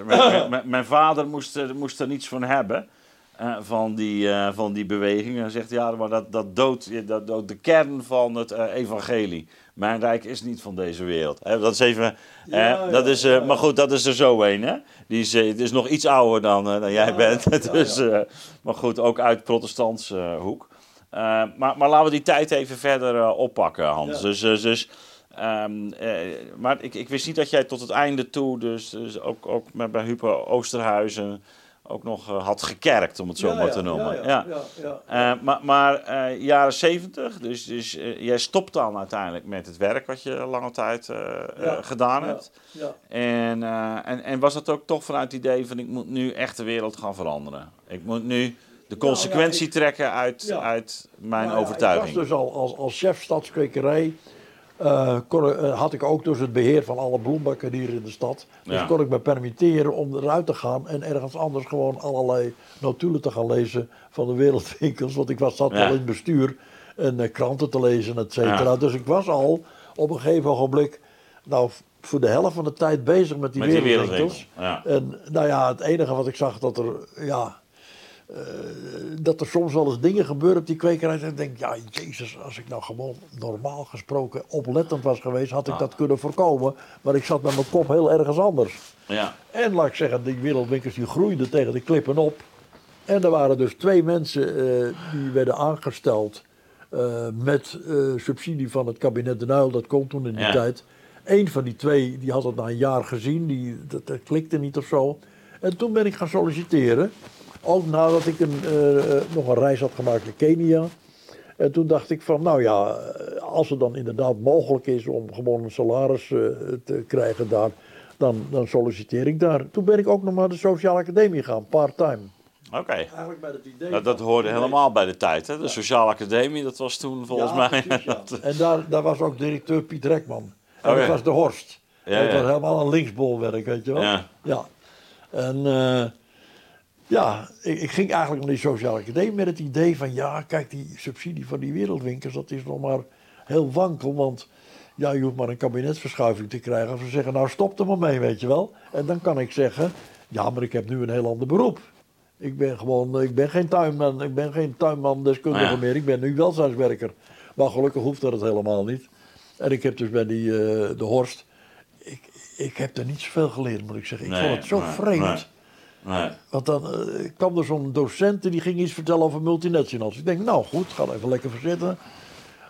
mijn, vader moest, er- moest er niets van hebben. eh, van, die, eh, van die beweging. En zegt ja, maar dat, dat, doodt, dat doodt de kern van het eh, evangelie. Mijn rijk is niet van deze wereld. Dat is even. Ja, dat is. Maar goed, dat is er zo een. Hè? Die is, het is nog iets ouder dan, dan jij bent. dus, maar goed, ook uit protestants eh, hoek. Eh, maar, maar laten we die tijd even verder eh, oppakken, Hans. Ja. Dus, dus, dus, ehm, eh, maar ik, ik wist niet dat jij tot het einde toe, dus, dus ook, ook met, bij Hupo Oosterhuizen, ook nog had gekerkt, om het zo Ja, maar ja, te noemen. Ja, Ja, maar maar jaren zeventig, dus, dus jij stopt dan uiteindelijk met het werk wat je lange tijd gedaan hebt. en, en was dat ook toch vanuit het idee van ik moet nu echt de wereld gaan veranderen? Ik moet nu de consequentie ik- trekken uit, Ja. uit mijn Nou ja, overtuiging. Ik was dus al als, als chef stadskwekerij. eh, kon, eh, had ik ook dus het beheer van alle bloembakken hier in de stad. Dus Ja. kon ik me permitteren om eruit te gaan en ergens anders gewoon allerlei notulen te gaan lezen van de wereldwinkels. Want ik was, zat al in het bestuur en eh, kranten te lezen, et cetera. Dus ik was al op een gegeven ogenblik, nou voor de helft van de tijd bezig met die Met die wereldwinkels. En nou ja, het enige wat ik zag dat er, ja, eh, dat er soms wel eens dingen gebeuren op die kwekerij. En ik denk, ja, jezus, als ik nou gewoon normaal gesproken oplettend was geweest, had ik Ah. dat kunnen voorkomen. Maar ik zat met mijn kop heel ergens anders. Ja, En laat ik zeggen, die wereldwinkels die groeiden tegen de klippen op. En er waren dus twee mensen eh, die werden aangesteld eh, met subsidie van het kabinet De Nuil. Dat kon toen in die Ja. tijd. Eén van die twee die had het na een jaar gezien, die, dat, dat klikte niet of zo. En toen ben ik gaan solliciteren. Ook nadat ik een, eh, nog een reis had gemaakt naar Kenia. En toen dacht ik van, nou ja, eh, als het dan inderdaad mogelijk is om gewoon een salaris eh, te krijgen daar, dan, dan solliciteer ik daar. Toen ben ik ook nog naar de Sociale Academie gaan, part-time. oké. Eigenlijk bij het idee. Nou, dat hoorde helemaal bij de tijd. Hè? De Sociale Academie, dat was toen volgens Ja, mij. precies, ja. En daar, daar was ook directeur Piet Rekman. En Oh, dat was de Horst. Ja, dat ja. was helemaal een linksbolwerk, weet je wel. Ja. Ja. En eh, ja, ik, ik ging eigenlijk naar die sociale academie met het idee van... ja, kijk, die subsidie van die wereldwinkels, dat is nog maar heel wankel. Want ja, je hoeft maar een kabinetsverschuiving te krijgen. Als we zeggen, nou stop er maar mee, weet je wel. En dan kan ik zeggen, ja, maar ik heb nu een heel ander beroep. Ik ben gewoon, ik ben geen tuinman, ik ben geen tuinman deskundige Ah, ja. meer. Ik ben nu welzijnswerker. Maar gelukkig hoeft dat het helemaal niet. En ik heb dus bij die, eh, de Horst, ik, ik heb er niet zoveel geleerd, moet ik zeggen. Ik Nee, vond het zo vreemd. Nee. Want dan eh, kwam er zo'n docent en die ging iets vertellen over multinationals. Ik denk, nou goed, ga even lekker verzitten.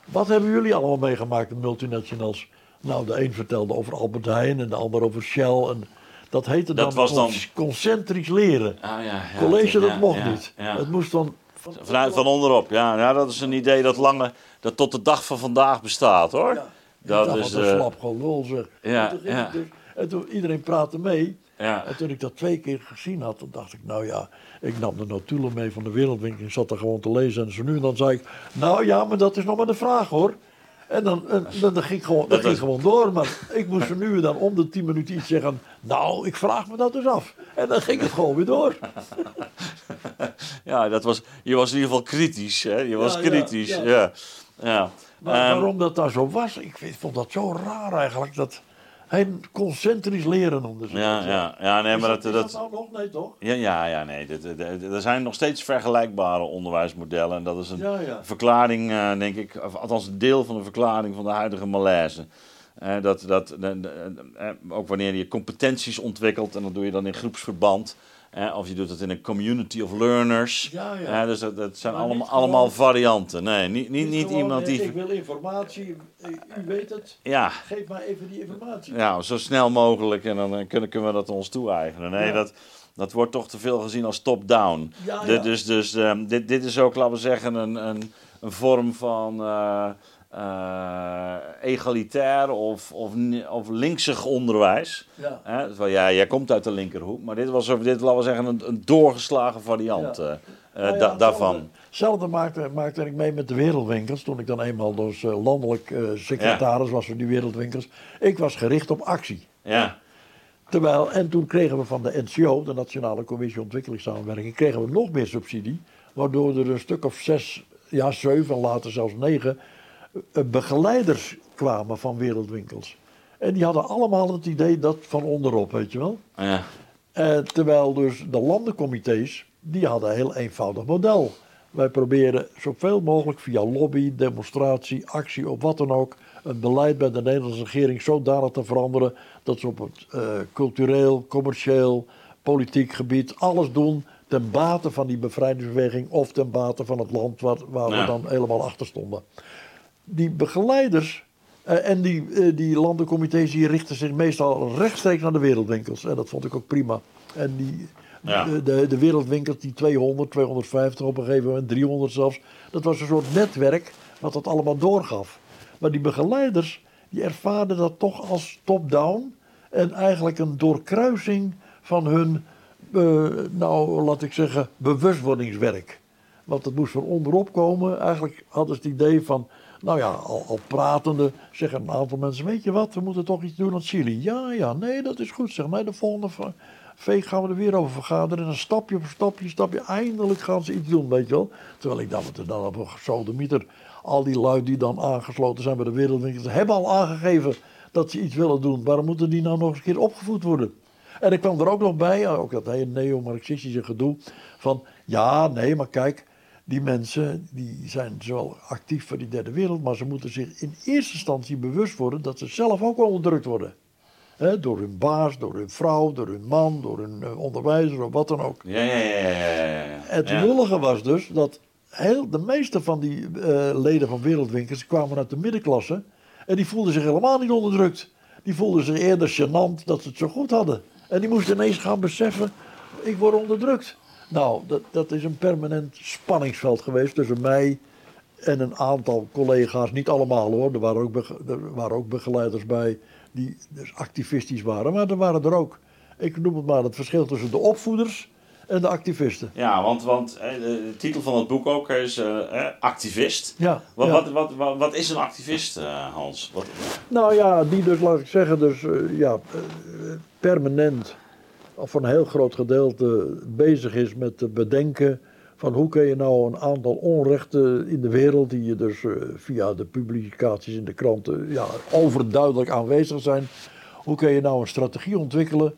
Wat hebben jullie allemaal meegemaakt met multinationals? Nou, de een vertelde over Albert Heijn en de ander over Shell. En dat heette Dat dan, was dan- concentrisch leren. Ah, ja, ja, College, dat ja, mocht niet. Het moest dan... Vanuit van onderop, ja. ja. Dat is een idee dat lange, dat tot de dag van vandaag bestaat, hoor. Dat dat is, een eh, slap gelul zeg. ja, en, toen dus- en toen iedereen praatte mee. Ja. En toen ik dat twee keer gezien had, toen dacht ik, nou ja, ik nam de notulen mee van de wereldwinkel. Ik zat er gewoon te lezen en zo nu en dan zei ik, nou ja, maar dat is nog maar de vraag hoor. En dan, en, dan, dan ging ik gewoon, dat ging is- gewoon door. Maar ik moest er nu en dan om de tien minuten iets zeggen. Nou, ik vraag me dat dus af. En dan ging het gewoon weer door. ja, dat was, je was in ieder geval kritisch, hè. Je was Ja, kritisch, ja. ja. ja. Maar Ehm, waarom dat daar zo was, ik vond dat zo raar eigenlijk. Dat hij concentrisch leren noemde ze ja, ja, ja, nee, Is maar dat, dat, is dat, nou nog? Nee, toch? Ja, ja, ja nee. Er zijn nog steeds vergelijkbare onderwijsmodellen. En dat is een Ja, ja. verklaring, eh, denk ik, of althans een deel van de verklaring van de huidige malaise. Eh, dat, dat, eh, ook wanneer je competenties ontwikkelt, en dat doe je dan in groepsverband. Eh, of je doet het in een community of learners. Ja, ja. Eh, dus dat, dat zijn Maar allemaal, allemaal varianten. Nee, niet, niet, niet gewoon, iemand eh, die. Ik wil informatie, u u weet het. Ja, Geef mij even die informatie. ja, zo snel mogelijk en dan eh, kunnen, kunnen we dat ons toe-eigenen. Nee, Ja. dat, dat wordt toch te veel gezien als top-down. Ja, De- ja. Dus, dus dit, dit is ook, laten we zeggen, een, een, een vorm van eh, eh, egalitair of, of, of linksig onderwijs. Ja. Hè? Terwijl, ja, jij komt uit de linkerhoek, maar dit was, dit, laten we zeggen, een, een doorgeslagen variant Ja. eh, eh, Nou ja, da- daarvan. Hetzelfde, maakte, maakte ik mee met de wereldwinkels. Toen ik dan eenmaal dus landelijk eh, secretaris was voor die wereldwinkels. Ik was gericht op actie. Ja, Terwijl, en toen kregen we van de NCO, de Nationale Commissie Ontwikkelingssamenwerking, kregen we nog meer subsidie. Waardoor er een stuk of zes, ja zeven, later zelfs negen begeleiders kwamen van wereldwinkels. En die hadden allemaal het idee dat van onderop, weet je wel. Ja. Eh, terwijl dus de landencomité's, die hadden een heel eenvoudig model. Wij proberen zoveel mogelijk via lobby, demonstratie, actie of wat dan ook... het beleid bij de Nederlandse regering zodanig te veranderen... dat ze op het eh, cultureel, commercieel, politiek gebied alles doen... ten bate van die bevrijdingsbeweging of ten bate van het land waar, waar we dan helemaal achter stonden. Die begeleiders eh, en die, eh, die landencomité's die richten zich meestal rechtstreeks naar de wereldwinkels. En dat vond ik ook prima. En die, Ja. de, de, de wereldwinkels, die 200, 250 op een gegeven moment, 300 zelfs. Dat was een soort netwerk wat dat allemaal doorgaf. Maar die begeleiders, die ervaarden dat toch als top-down. En eigenlijk een doorkruising van hun, eh, nou laat ik zeggen, bewustwordingswerk. Want het moest van onderop komen. Eigenlijk hadden ze het idee van, nou ja, al, al pratende zeggen een aantal mensen, weet je wat, we moeten toch iets doen aan Chili. Ja, ja, nee, dat is goed. Zeg, nee, de volgende veeg gaan we er weer over vergaderen. En dan stapje voor stapje, stapje, eindelijk gaan ze iets doen, weet je wel. Terwijl ik dacht, dan op een gesodemieter, al die lui die dan aangesloten zijn bij de wereldwinkels, hebben al aangegeven dat ze iets willen doen. Waarom moeten die nou nog eens een keer opgevoed worden? En ik kwam er ook nog bij, ook dat hele neo-marxistische gedoe, van ja, nee, maar kijk, die mensen die zijn zowel actief voor die derde wereld, maar ze moeten zich in eerste instantie bewust worden dat ze zelf ook onderdrukt worden. Door hun baas, door hun vrouw, door hun man, door hun eh, onderwijzer of wat dan ook. Ja, ja, ja. Het lullige was dus dat heel, de meeste van die eh, leden van wereldwinkels kwamen uit de middenklasse. En die voelden zich helemaal niet onderdrukt. Die voelden zich eerder gênant dat ze het zo goed hadden. En die moesten ineens gaan beseffen, ik word onderdrukt. Nou, dat, dat is een permanent spanningsveld geweest tussen mij en een aantal collega's. Niet allemaal hoor, er waren ook, er waren ook begeleiders bij die dus activistisch waren. Maar er waren er ook. Ik noem het maar het verschil tussen de opvoeders en de activisten. Ja, want, want de, titel van het boek ook is eh, activist. Ja, Wat, ja. Wat, wat, wat, wat is een activist, eh, Hans? Wat, Nou ja, die dus, laat ik zeggen, dus eh, ja, permanent voor een heel groot gedeelte bezig is met het bedenken van hoe kun je nou een aantal onrechten in de wereld, die je dus eh, via de publicaties in de kranten ja, overduidelijk aanwezig zijn, hoe kun je nou een strategie ontwikkelen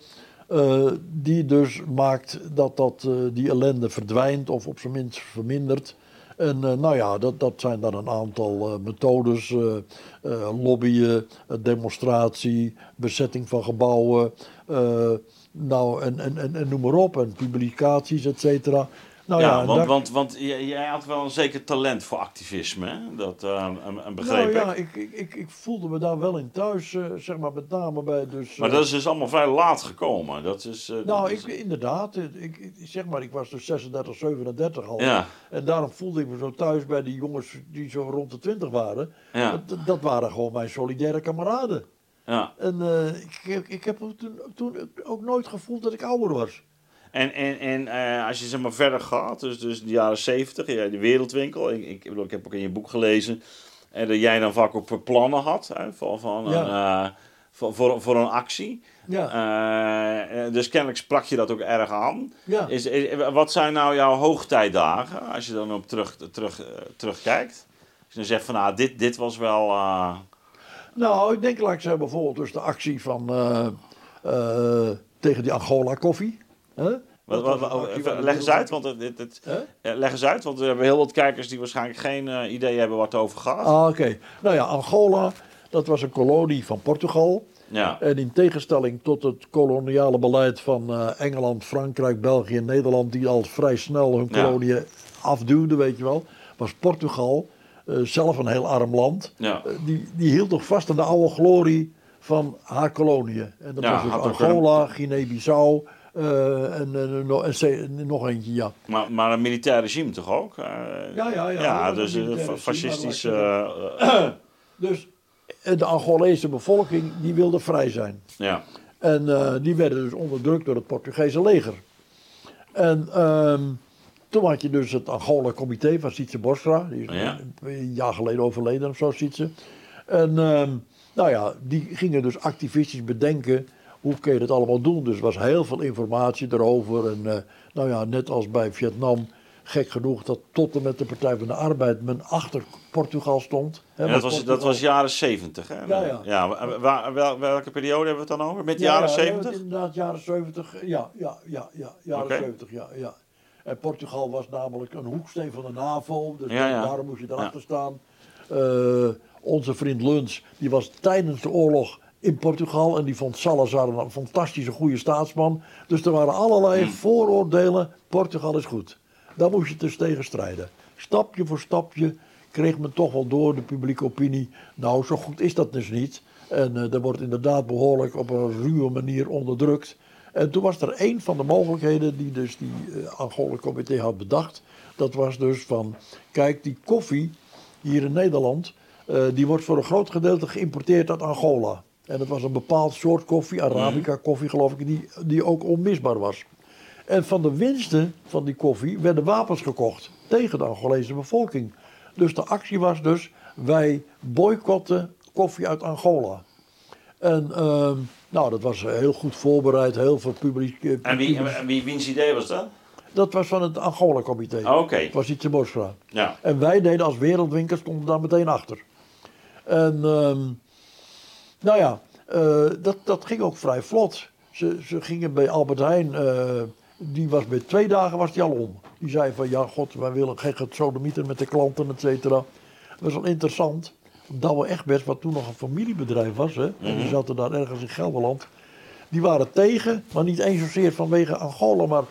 eh, die dus maakt dat, dat eh, die ellende verdwijnt of op zijn minst vermindert. En nou ja, dat, dat zijn dan een aantal methodes. lobbyen, demonstratie, bezetting van gebouwen. Nou, en, en, en, en noem maar op. En publicaties, et cetera. Nou ja, want, daar- want, want jij had wel een zeker talent voor activisme, hè? Dat een, een begreep nou ja, ik. ik, ik, ik, voelde me daar wel in thuis, eh, zeg maar met name bij dus... Maar eh, dat is dus allemaal vrij laat gekomen. Dat is, Nou, dat ik, is- inderdaad. Ik, ik, zeg maar, ik was dus 36, 37 al. Ja. En daarom voelde ik me zo thuis bij die jongens die zo rond de 20 waren. Ja. Dat, dat waren gewoon mijn solidaire kameraden. Ja. En eh, ik, ik, ik heb toen, toen ook nooit gevoeld dat ik ouder was. En, en, en eh, als je zeg maar verder gaat, dus, dus de jaren zeventig, ja, de wereldwinkel. Ik, ik, bedoel, ik heb ook in je boek gelezen en dat jij dan vaak ook plannen had hè, van, van een, eh, voor, voor, voor een actie. Ja. Eh, eh, dus kennelijk sprak je dat ook erg aan. Ja. Is, is- wat zijn nou jouw hoogtijdagen als je dan op terug, terug, eh, terugkijkt? Als je dan zegt van nou, dit, dit was wel. Nou, ik denk, laat ik zeggen, bijvoorbeeld dus de actie van, eh, eh, tegen die Angola koffie. Hè? wat, Dat wat, was een wat- actie even- van de leg eens uit, want het, het, leg eens uit, want we hebben heel wat kijkers die waarschijnlijk geen eh, idee hebben waar het over gaat. Ah, oké. Nou ja, Angola, dat was een kolonie van Portugal. Ja. En in tegenstelling tot het koloniale beleid van Engeland, Frankrijk, België en Nederland, die al vrij snel hun Ja. koloniën afduwden, weet je wel, was Portugal zelf een heel arm land. Ja. Eh, die, die hield nog vast aan de oude glorie van haar koloniën. En dat Ja, was dus Angola, Guinea-Bissau eh, en, en, nog- en, nog eentje, ja. Maar, maar een militair regime toch ook? Eh, Ja, ja, ja. Ja, dus een fascistisch. eh, eh, Dus eh, de Angolese bevolking, die wilde vrij zijn. ja. En eh, die werden dus onderdrukt door het Portugese leger. En ehm, toen had je dus het Angola-comité van Sietse Bosra. Die is Ja. een, jaar geleden overleden of zo, Sietse. En ehm, nou ja, die gingen dus activistisch bedenken hoe kun je het allemaal doen? Dus er was heel veel informatie erover. En eh, nou ja, net als bij Vietnam, gek genoeg dat tot en met de Partij van de Arbeid men achter Portugal stond. Hè, Ja, dat, was, dat Portugal- was jaren 70. Hè? Ja, ja. wel- welke periode hebben we het dan over? Met de Ja, jaren ja, 70? Inderdaad, jaren 70. Ja, ja, ja, ja jaren Oké. 70, ja, ja. En Portugal was namelijk een hoeksteen van de NAVO, dus Ja, ja. daarom moest je erachter staan. Eh, onze vriend Luns, die was tijdens de oorlog in Portugal en die vond Salazar een fantastische goede staatsman. Dus er waren allerlei Hmm. vooroordelen. Portugal is goed. Daar moest je dus tegen strijden. Stapje voor stapje kreeg men toch wel door de publieke opinie. Nou, zo goed is dat dus niet. En eh er wordt inderdaad behoorlijk op een ruwe manier onderdrukt. En toen was er één van de mogelijkheden die dus die eh Angola-comité had bedacht. Dat was dus van, kijk, die koffie hier in Nederland, eh, die wordt voor een groot gedeelte geïmporteerd uit Angola. En dat was een bepaald soort koffie, Arabica koffie geloof ik, die, die ook onmisbaar was. En van de winsten van die koffie werden wapens gekocht tegen de Angolese bevolking. Dus de actie was dus, wij boycotten koffie uit Angola. En ehm, nou, dat was heel goed voorbereid, heel veel publiek. eh, En wie, en wie, wiens idee was dat? Dat was van het Angola-comité. Oh, Oké. Het was iets in Bosra. Ja. En wij deden als wereldwinkel, stonden daar meteen achter. En ehm, nou ja, eh, dat, dat ging ook vrij vlot. Ze, ze gingen bij Albert Heijn, eh, die was bij twee dagen was die al om. Die zei van ja god, wij willen geen gesodemieter met de klanten, et cetera. Dat was wel interessant. Douwe Egberts, wat toen nog een familiebedrijf was, hè, en die zaten daar ergens in Gelderland. Die waren tegen, maar niet eens zozeer vanwege Angola, maar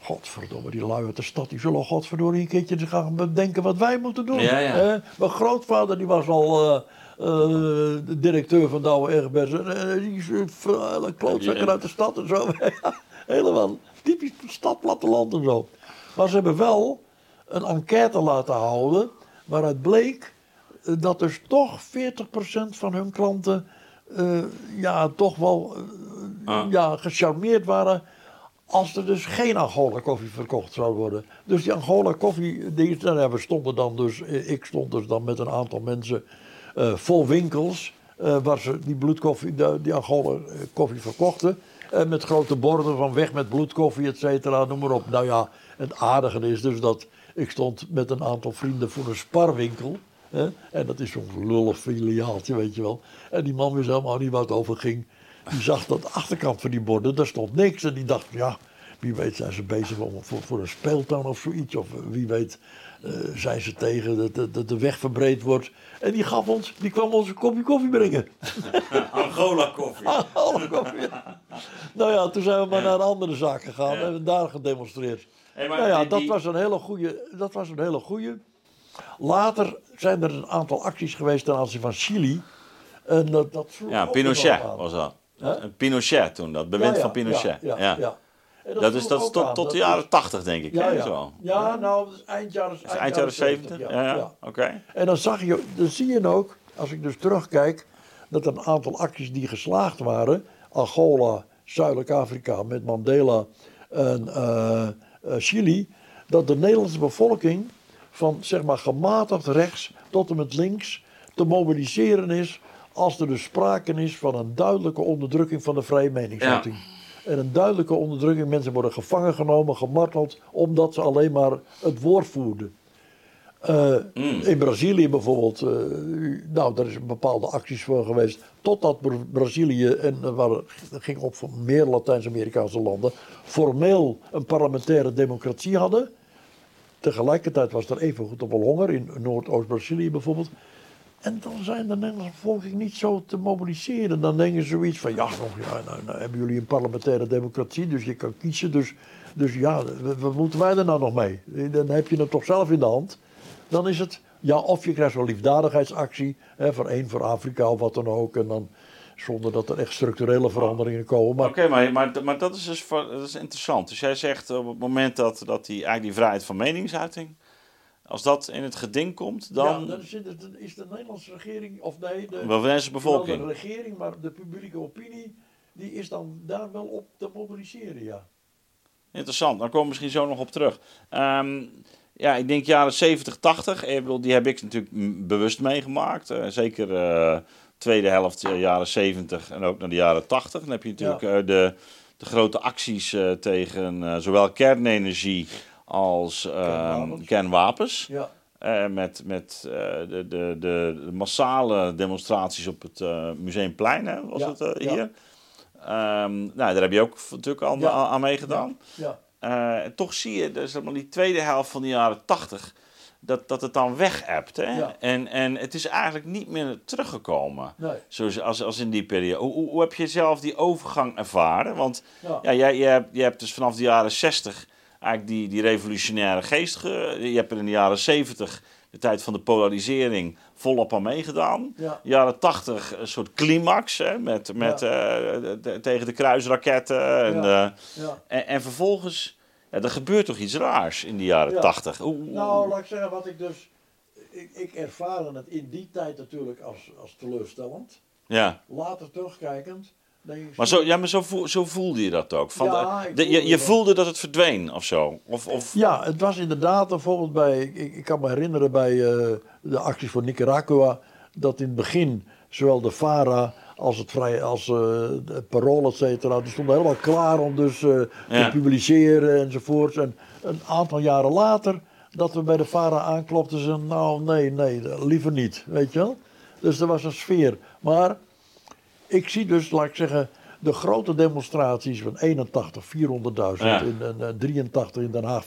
godverdomme, die lui uit de stad, die zullen godverdorie een keertje gaan bedenken wat wij moeten doen. Ja, ja. hè. Mijn grootvader, die was al de directeur van Douwe Egberts. Eh, die is een vuile klootzakker uit de stad en zo. Helemaal typisch stad, platteland en zo. Maar ze hebben wel een enquête laten houden waaruit bleek dat dus toch 40% van hun klanten eh, ja, toch wel eh, Ah. ja, gecharmeerd waren als er dus geen Angola koffie verkocht zou worden. Dus die Angola koffie, die, nou we stonden dan dus, eh, ik stond dus dan met een aantal mensen vol winkels. waar ze die bloedkoffie, de- die Angola koffie verkochten. En met grote borden van weg met bloedkoffie, et cetera, noem maar op. Nou ja, het aardige is dus dat ik stond met een aantal vrienden voor een sparwinkel. Hè? En dat is zo'n lullig filiaaltje, weet je wel. En die man wist helemaal niet waar het over ging. Die zag dat de achterkant van die borden, daar stond niks. En die dacht, ja, wie weet zijn ze bezig om, voor, voor een speeltuin of zoiets. Of wie weet eh, zijn ze tegen dat, dat, dat de weg verbreed wordt. En die gaf ons, die kwam ons een kopje koffie brengen. Angola koffie. Alle koffie, ja. Nou ja, toen zijn we maar naar een andere zaak gegaan en hebben daar gedemonstreerd. Hey, nou ja, die- dat die- was een hele goede. Dat was een hele goede. Later zijn er een aantal acties geweest ten aanzien van Chili. En dat, dat sloeg Ja, Pinochet was dat. Een Pinochet toen, dat bewind Ja, ja, van Pinochet. Ja, Ja, Dat is dat is tot, aan. tot de Dat jaren 80 denk ik. Ja, hè. Zo. ja, nou, dat is eind jaren, Dat is eind jaren 70. Ja. Oké. En dan, zag je, dan zie je ook, als ik dus terugkijk, dat een aantal acties die geslaagd waren. Angola, Zuidelijk Afrika met Mandela en eh, eh, Chili. Dat de Nederlandse bevolking van zeg maar gematigd rechts tot en met links te mobiliseren is. Als er dus sprake is van een duidelijke onderdrukking van de vrije meningsuiting. En een duidelijke onderdrukking. Mensen worden gevangen genomen, gemarteld, omdat ze alleen maar het woord voerden. Eh, In Brazilië bijvoorbeeld, eh, nou, daar is een bepaalde acties voor geweest. Totdat Bra- Brazilië, en er waren, dat ging op voor meer Latijns-Amerikaanse landen, formeel een parlementaire democratie hadden. Tegelijkertijd was er even goed op wel honger, in Noordoost-Brazilië bijvoorbeeld. En dan zijn de Nederlandse bevolking niet zo te mobiliseren. Dan denken ze zoiets van, ja, nog, ja nou, nou hebben jullie een parlementaire democratie, dus je kan kiezen. Dus, dus ja, wat moeten wij er nou nog mee? Dan heb je het toch zelf in de hand. Dan is het, ja, of je krijgt zo'n liefdadigheidsactie, hè, voor één voor Afrika of wat dan ook. En dan zonder dat er echt structurele veranderingen komen. Maar Oké, maar, maar, maar dat is dus dat is interessant. Dus jij zegt op het moment dat, dat die, eigenlijk die vrijheid van meningsuiting, als dat in het geding komt, dan ja, dan is, het, is de Nederlandse regering, of nee, de, Nederlandse bevolking. de regering, maar de publieke opinie, die is dan daar wel op te mobiliseren, ja. Interessant, daar komen we misschien zo nog op terug. Ehm, ja, ik denk jaren 70, 80. Ik bedoel, die heb ik natuurlijk bewust meegemaakt. Eh, zeker eh, tweede helft, uh, jaren 70 en ook naar de jaren 80. Dan heb je natuurlijk Ja. eh, de, de grote acties eh, tegen eh, zowel kernenergie als ehm, Kernwapens. kernwapens. Ja, Eh, met met eh, de, de, de massale demonstraties op het eh, Museumplein, hè, was Ja, het eh, ja. hier. Ehm, nou, daar heb je ook natuurlijk al Ja. aan, aan meegedaan. Eh, toch zie je, dus zeg maar, die tweede helft van de jaren 80, dat, dat het dan weg-appt. Hè? Ja. En, en het is eigenlijk niet meer teruggekomen. Nee. Zoals als, als in die periode. Hoe, hoe, heb je zelf die overgang ervaren? Want Ja. ja, jij, jij, hebt, jij hebt dus vanaf de jaren 60 eigenlijk die, die revolutionaire geest. Ge, je hebt er in de jaren 70, de tijd van de polarisering, volop aan meegedaan. Ja. Jaren 80 een soort climax hè, met, met, eh, de- tegen de kruisraketten. En, eh, en, en vervolgens, ja, er gebeurt toch iets raars in de jaren Ja. 80. Hoe, hoe- Nou, laat ik zeggen, wat ik dus... Ik, ik ervaarde het in die tijd natuurlijk als, als teleurstellend. ja. Later terugkijkend, ik... Maar, zo, ja, maar zo, voel, zo voelde je dat ook. Van, Ja, de- ik de- je, voelde je dat. voelde dat het verdween of zo. Of, of, Ja, het was inderdaad bijvoorbeeld bij... Ik, ik kan me herinneren bij eh, de acties voor Nicaragua... dat in het begin zowel de FARA als het vrij, als de Parool, et cetera... die stonden helemaal klaar om dus eh, Ja. te publiceren enzovoorts. En een aantal jaren later dat we bij de FARA aanklopten... ze nou, nee, nee, liever niet, weet je wel. Dus er was een sfeer. Maar ik zie dus, laat ik zeggen, de grote demonstraties van 81, 400.000. Ja. In, in, eh, 83 in Den Haag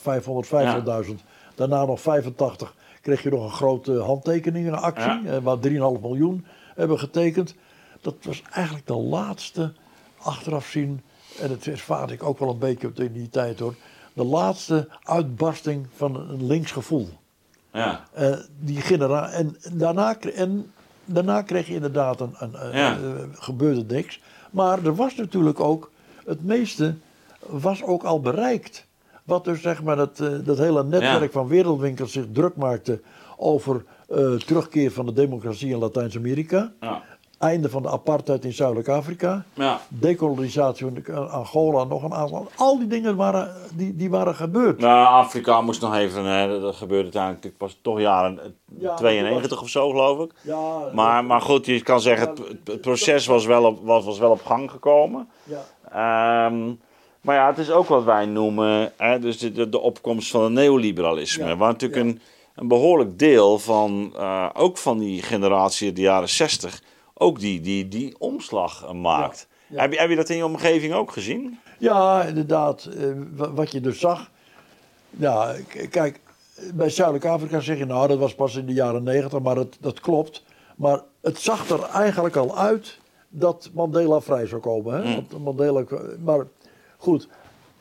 550.000. Daarna nog 85 kreeg je nog een grote handtekeningenactie. Ja. eh, waar 3,5 miljoen hebben getekend. Dat was eigenlijk de laatste, achteraf zien. En het ervaarde ik ook wel een beetje op in die tijd hoor. De laatste uitbarsting van een links gevoel. ja. Eh, die genera en, daarna, en daarna kreeg je inderdaad een, een, Ja. eh, gebeurde niks. Maar er was natuurlijk ook, het meeste was ook al bereikt. Wat dus zeg maar dat, eh, dat hele netwerk Ja. van wereldwinkels zich druk maakte over terugkeer van de democratie in Latijns-Amerika. Ja. Einde van de apartheid in Zuidelijk Afrika. Ja. Dekolonisatie van de- Angola, nog een aantal. Al die dingen waren, die, die waren gebeurd. Nou, Afrika moest nog even, hè, dat gebeurde uiteindelijk, was toch jaren eh, Ja, 92 of zo geloof ik. Ja, Maar, maar goed, je kan zeggen, het, het proces was wel op, was, was wel op gang gekomen. ja, Ehm, maar ja, het is ook wat wij noemen, hè, dus de, de, opkomst van het neoliberalisme. Waar natuurlijk een, een behoorlijk deel van, eh, ook van die generatie de jaren 60, ook die, die, die omslag eh, maakt. Ja, ja. Heb, je, heb je dat in je omgeving ook gezien? Ja, inderdaad. eh, wa- wat je dus zag. Ja, kijk, bij Zuidelijk Afrika zeg je nou, dat was pas in de jaren negentig, maar het, dat klopt. Maar het zag er eigenlijk al uit dat Mandela vrij zou komen. Hè? Want Mandela, maar goed,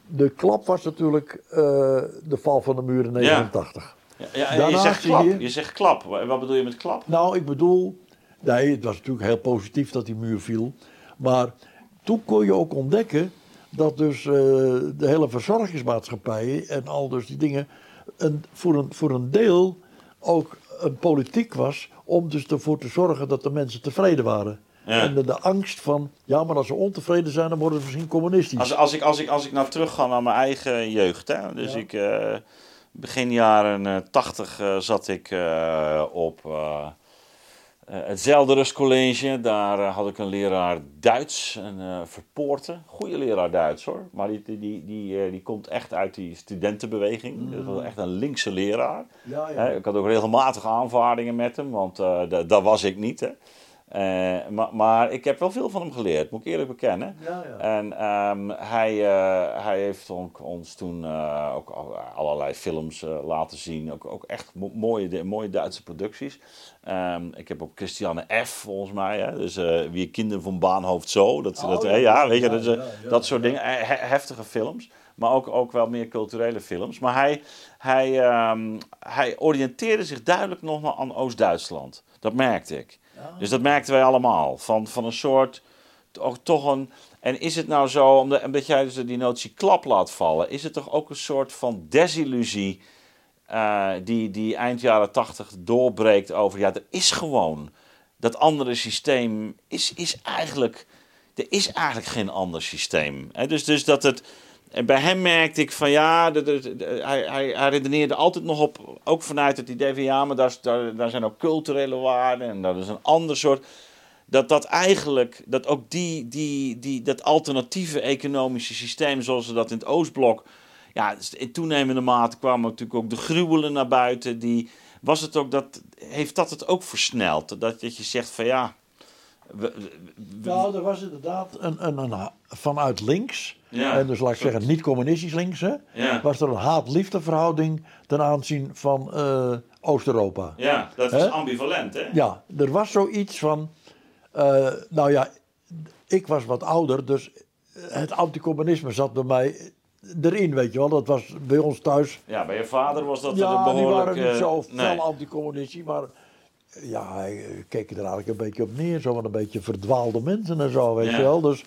de klap was natuurlijk eh, de val van de muur in 89. Ja, ja, je zegt klap. je- Je zegt klap. Wat bedoel je met klap? Nou, ik bedoel, nee, het was natuurlijk heel positief dat die muur viel. Maar toen kon je ook ontdekken dat dus eh, de hele verzorgingsmaatschappij en al dus die dingen een, voor, een, voor een deel ook een politiek was om dus ervoor te zorgen dat de mensen tevreden waren. Ja. En de, de angst van, ja, maar als ze ontevreden zijn, dan worden ze misschien communistisch. Als, als, ik, als, ik, als ik nou terug ga naar mijn eigen jeugd. Hè? Dus Ja. ik, eh, begin jaren eh, 80 eh, zat ik op het Zelderus College. Daar eh, had ik een leraar Duits, een eh Verpoorten. Goede leraar Duits hoor. Maar die, die, die, die, eh, die komt echt uit die studentenbeweging. Dat was echt een linkse leraar. ja, ja. Ik had ook regelmatig aanvaardingen met hem, want eh, da- dat was ik niet. Hè. Eh, maar, maar ik heb wel veel van hem geleerd, moet ik eerlijk bekennen. Ja, ja. En ehm, hij, eh, hij heeft ons toen eh, ook al- allerlei films laten zien. Ook, ook echt mo- mooie, mooie Duitse producties. Ehm, ik heb op Christiane F. volgens mij. Hè, dus Wie kinderen van Baanhoofd zo. Dat, Oh, dat, ja. ja, weet je, dat, dat soort dingen. He- heftige films. Maar ook, ook wel meer culturele films. Maar hij, hij, ehm, hij oriënteerde zich duidelijk nog maar aan Oost-Duitsland. Dat merkte ik. Dus dat merkten wij allemaal. Van, van een soort, toch, een... En is het nou zo, omdat, omdat jij dus die notie klap laat vallen... is het toch ook een soort van desillusie... eh, die, die eind jaren tachtig doorbreekt over... ja, er is gewoon... dat andere systeem is, is eigenlijk... er is eigenlijk geen ander systeem. Hè? Dus, dus dat het... En bij hem merkte ik van ja, hij, redeneerde altijd nog op, ook vanuit het idee van ja, maar daar, daar, zijn ook culturele waarden en dat is een ander soort. dat dat eigenlijk, dat ook die, die, die, dat alternatieve economische systeem zoals we dat in het Oostblok, ja, in toenemende mate kwamen natuurlijk ook de gruwelen naar buiten. Die, was het ook dat, heeft dat het ook versneld? Dat, dat je zegt van ja, we- Nou, er was inderdaad een, een, vanuit links, Ja, en dus laat ik zeggen niet communistisch links, hè, Ja. was er een haat-liefde verhouding ten aanzien van eh, Oost-Europa. ja, dat is ambivalent hè? Ja, er was zoiets van, eh, nou ja, ik was wat ouder, dus het anticommunisme zat bij mij erin, weet je wel. Dat was bij ons thuis Ja, bij je vader was dat ja, een die behoorlijk... waren niet zo fel nee. anticommunistisch, maar ja, hij keek er eigenlijk een beetje op neer. Zo van een beetje verdwaalde mensen en zo, weet Ja. je wel. Dus,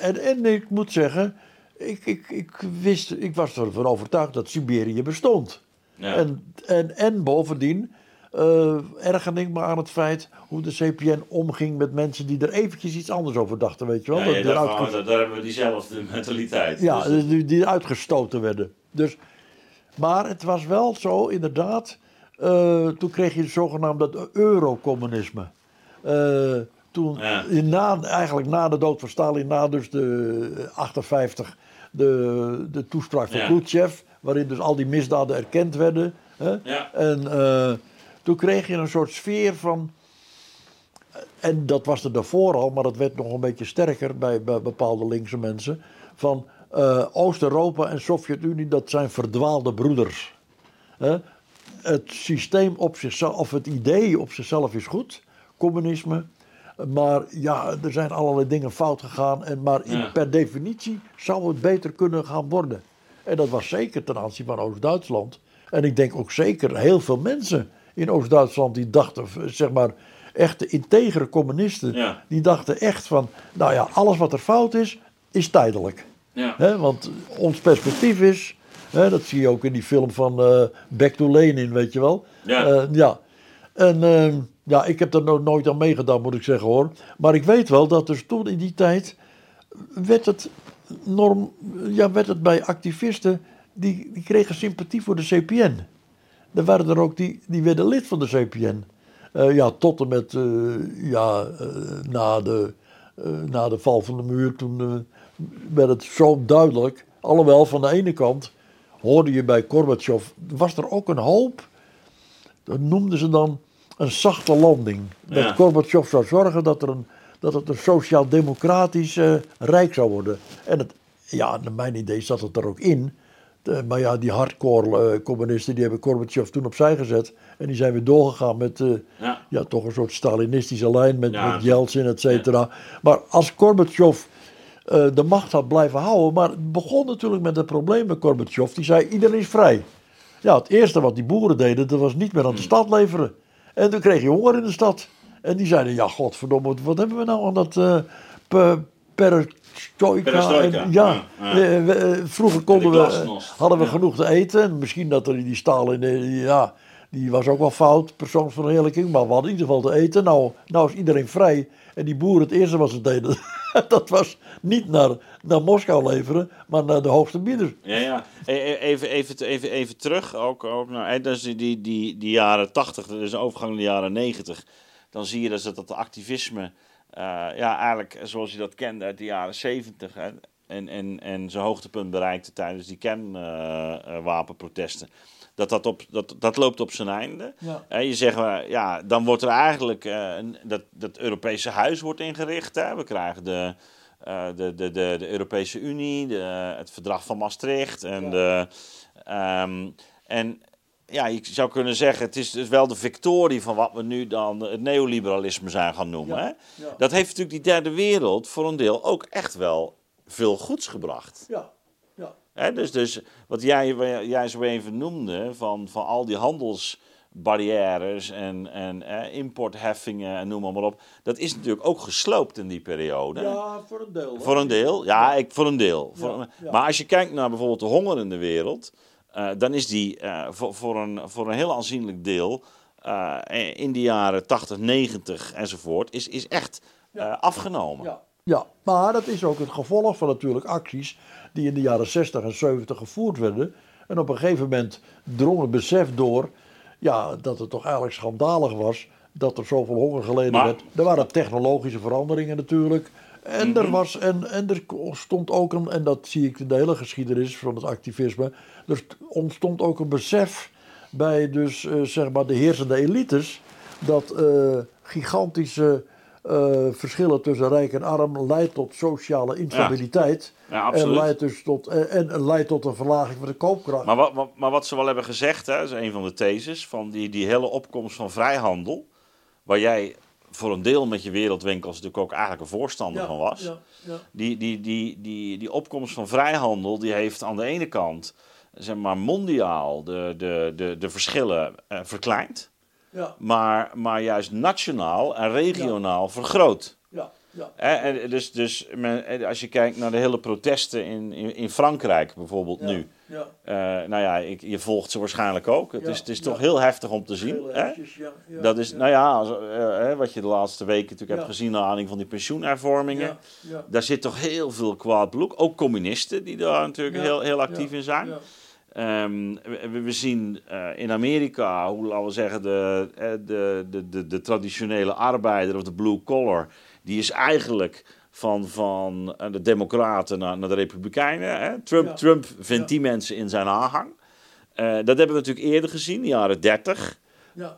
en, en ik moet zeggen, ik, ik, ik wist, ik was ervan overtuigd dat Siberië bestond. Ja. En, en, en bovendien eh ergerde ik me aan het feit hoe de CPN omging met mensen die er eventjes iets anders over dachten, weet je wel. Ja, Dat die daar, daar hebben we diezelfde mentaliteit. ja, Dus- die, die uitgestoten werden. Dus, maar het was wel zo, inderdaad. eh, toen kreeg je het zogenaamde eurocommunisme. Eh, toen, Ja. na, eigenlijk na de dood van Stalin, na dus de 58, de, de toespraak van Ja. Khrushchev, waarin dus al die misdaden erkend werden. Hè? Ja. En eh, toen kreeg je een soort sfeer van. En dat was er daarvoor al, maar dat werd nog een beetje sterker bij, bij bepaalde linkse mensen. Van eh, Oost-Europa en Sovjet-Unie, dat zijn verdwaalde broeders. Hè? Het systeem op zichzelf, of het idee op zichzelf is goed, communisme. Maar ja, er zijn allerlei dingen fout gegaan. En, maar in- Ja. per definitie zou het beter kunnen gaan worden. En dat was zeker ten aanzien van Oost-Duitsland. En ik denk ook zeker heel veel mensen in Oost-Duitsland die dachten, zeg maar, echte integere communisten. Ja. Die dachten echt van, nou ja, alles wat er fout is, is tijdelijk. Ja. Want ons perspectief is, dat zie je ook in die film van eh, Back to Lenin, weet je wel. Ja. Eh, ja. En eh, ja, ik heb er no- nooit aan meegedaan, moet ik zeggen hoor. Maar ik weet wel dat dus toen in die tijd werd het, norm, ja, werd het bij activisten, die, die kregen sympathie voor de CPN. Er waren er ook die, die werden lid van de CPN. Eh, ja, tot en met eh, ja, eh, na, de, na de val van de muur, toen werd het zo duidelijk. Alhoewel, van de ene kant hoorde je bij Gorbachev, was er ook een hoop, dat noemden ze dan een zachte landing. Dat Ja. Gorbachev zou zorgen dat, er een, dat het een sociaal-democratisch eh, rijk zou worden. En het, ja, naar mijn idee zat het er ook in. De- maar ja, die hardcore eh, communisten die hebben Gorbachev toen opzij gezet. En die zijn weer doorgegaan met eh, Ja. ja, toch een soort Stalinistische lijn met, Ja. met Yeltsin, et cetera. Maar als Gorbachev de macht had blijven houden. Maar het begon natuurlijk met het probleem met Gorbachev. Die zei: iedereen is vrij. Ja, het eerste wat die boeren deden, dat was niet meer aan de stad leveren. En toen kreeg je honger in de stad. En die zeiden: ja, godverdomme, wat hebben we nou aan dat eh pe- perestroika? En, ja, ja, ja. eh, eh, vroeger konden we, hadden we genoeg te eten. En misschien dat er die Stalin, eh, ja, die was ook wel fout, persoonsverheerlijking. Maar we hadden in ieder geval te eten. Nou, nou is iedereen vrij. En die boeren, het eerste wat ze deden, dat was niet naar, naar Moskou leveren, maar naar de hoogste bieder. Ja, ja. E- e- Even, even, even, even terug, ook, ook hè, dus die, die, die, jaren 80, dat is een overgang naar de jaren 90. Dan zie je dus dat dat activisme, eh, ja, eigenlijk zoals je dat kende uit de jaren 70, hè, en, en, en zijn hoogtepunt bereikte tijdens die kernwapenprotesten. dat, dat, op, dat, dat loopt op zijn einde. Ja. Hè, je zegt, eh, ja, dan wordt er eigenlijk eh, een, dat, dat Europese huis wordt ingericht. Hè. We krijgen de, eh, de, de, de, de Europese Unie, de, het verdrag van Maastricht. En, de, ehm, en ja, je zou kunnen zeggen, het is dus wel de victorie van wat we nu dan het neoliberalisme zijn gaan noemen. Ja, Hè? ja. Dat heeft natuurlijk die derde wereld voor een deel ook echt wel veel goeds gebracht. Ja, ja. Dus, dus wat jij, jij zo even noemde, van, van al die handelsbarrières en, en eh, importheffingen en noem maar, maar op. Dat is natuurlijk ook gesloopt in die periode. ja, voor een deel. Voor een deel, ja, ik, voor een deel. Voor- Ja. Maar als je kijkt naar bijvoorbeeld de honger in de wereld, eh, dan is die eh, voor, voor, een, voor een heel aanzienlijk deel eh, in de jaren 80, 90 enzovoort, is, is echt afgenomen. Ja. Ja, maar dat is ook het gevolg van natuurlijk acties die in de jaren 60 en 70 gevoerd werden. En op een gegeven moment drong het besef door ja, dat het toch eigenlijk schandalig was dat er zoveel honger geleden Maar- werd. Er waren technologische veranderingen natuurlijk. En, Mhm. er was, en, en er stond ook een, en dat zie ik in de hele geschiedenis van het activisme, er st- ontstond ook een besef bij dus, eh, zeg maar de heersende elites, dat eh, gigantische eh, verschillen tussen rijk en arm leidt tot sociale instabiliteit. Ja, en, leidt dus tot, en leidt tot een verlaging van de koopkracht. Maar wat, maar wat ze wel hebben gezegd, hè, is een van de theses, van die, die hele opkomst van vrijhandel, waar jij voor een deel met je wereldwinkels natuurlijk ook eigenlijk een voorstander van was. ja, ja. Die, die, die, die, die opkomst van vrijhandel, die heeft aan de ene kant, zeg maar, mondiaal de, de, de, de verschillen eh, verkleind, Ja, maar, maar juist nationaal en regionaal vergroot. ja, ja. En dus, dus men- als je kijkt naar de hele protesten in, in, in Frankrijk bijvoorbeeld Ja, nu. Ja. Eh, nou ja, ik, je volgt ze waarschijnlijk ook. Het is, het is toch heel heftig om te zien. Hè? Dat is, nou ja, als, eh, wat je de laatste weken natuurlijk hebt gezien naar aanleiding van die pensioenhervormingen. Daar zit toch heel veel kwaad bloed. Ook communisten die daar natuurlijk heel, heel actief in zijn. Ehm, we, we zien eh, in Amerika hoe, laten we zeggen, de, eh, de, de, de, de traditionele arbeider of de blue collar, die is eigenlijk van, van eh, de Democraten naar, naar de Republikeinen. Hè? Trump, Ja. Trump vindt Ja. die mensen in zijn aanhang. Dat hebben we natuurlijk eerder gezien, in de jaren 30. Ja.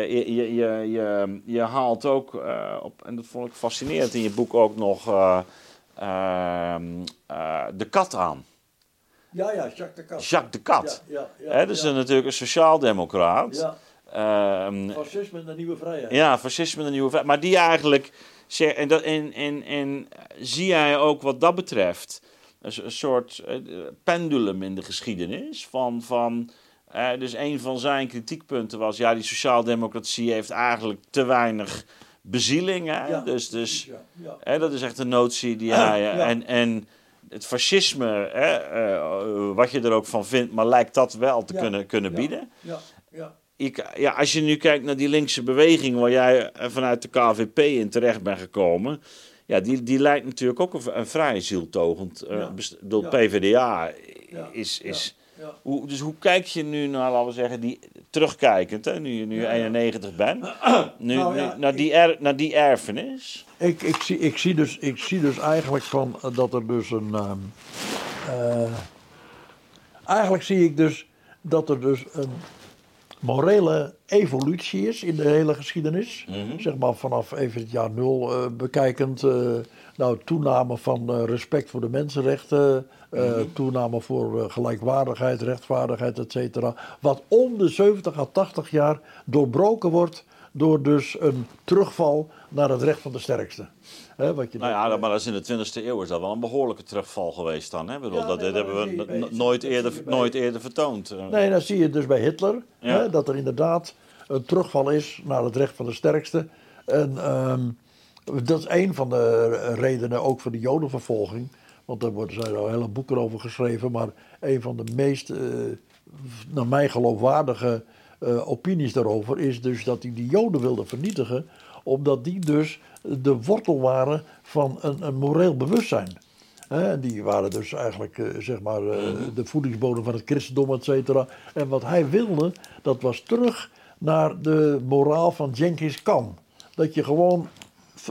Je, je, je, je, je haalt ook op, en dat vond ik fascinerend in je boek ook nog, eh, ehm, eh, de kat aan. Ja, ja, Jacques de Kat. Jacques de Kat. Ja, ja, ja, dat is natuurlijk een sociaaldemocraat. Ja, Ehm, fascisme en de nieuwe vrijheid. ja, fascisme en nieuwe vrijheid. Maar die eigenlijk... En, dat, en, en, en zie jij ook wat dat betreft... een, soort eh, pendulum in de geschiedenis van... van eh, dus een van zijn kritiekpunten was... ja, die sociaaldemocratie heeft eigenlijk te weinig bezieling. Hè? Ja, dus dus hè, dat is echt een notie die hij... eh, Ja. En, en het fascisme, hè, eh, wat je er ook van vindt... maar lijkt dat wel te Ja, kunnen, kunnen ja. bieden Ja, ja. ik, ja, als je nu kijkt naar die linkse beweging waar jij eh, vanuit de KVP in terecht bent gekomen. Ja, die, die lijkt natuurlijk ook een, een vrij zieltogend. eh Ja. PvdA is. is. Hoe, dus hoe kijk je nu naar, laten we zeggen, die, terugkijkend, hè, nu je nu Ja, ja. 91 bent, nu, Nou nu- naar, die er, naar die erfenis? Ik, ik, zie, ik, zie dus, ik zie dus eigenlijk van eh, dat er dus een. ehm, eh, eigenlijk zie ik dus dat er dus een morele evolutie is in de hele geschiedenis. Zeg maar vanaf even het jaar nul eh, bekijkend. Nou, toename van eh, respect voor de mensenrechten. eh, Toename voor eh, gelijkwaardigheid, rechtvaardigheid, et cetera. Wat om de 70 à 80 jaar doorbroken wordt door dus een terugval naar het recht van de sterkste. Hè, wat je Nou ja, dat- maar dat is in de 20e eeuw is dat wel een behoorlijke terugval geweest dan. Hè? Ik bedoel, Ja, dat, nee, dat hebben we nooit, eerder, nooit eerder vertoond. Nee, dan zie je dus bij Hitler. Ja. Dat er inderdaad een terugval is naar het recht van de sterkste. En ehm, dat is een van de redenen ook voor de jodenvervolging. Want daar worden zijn al hele boeken over geschreven. Maar een van de meest, eh, naar mij geloofwaardige eh, opinies daarover... is dus dat hij die joden wilde vernietigen. Omdat die dus de wortel waren van een, een moreel bewustzijn. Die waren dus eigenlijk eh, zeg maar, eh, de voedingsbodem van het christendom, et cetera. En wat hij wilde, dat was terug naar de moraal van Genghis Khan. Dat je gewoon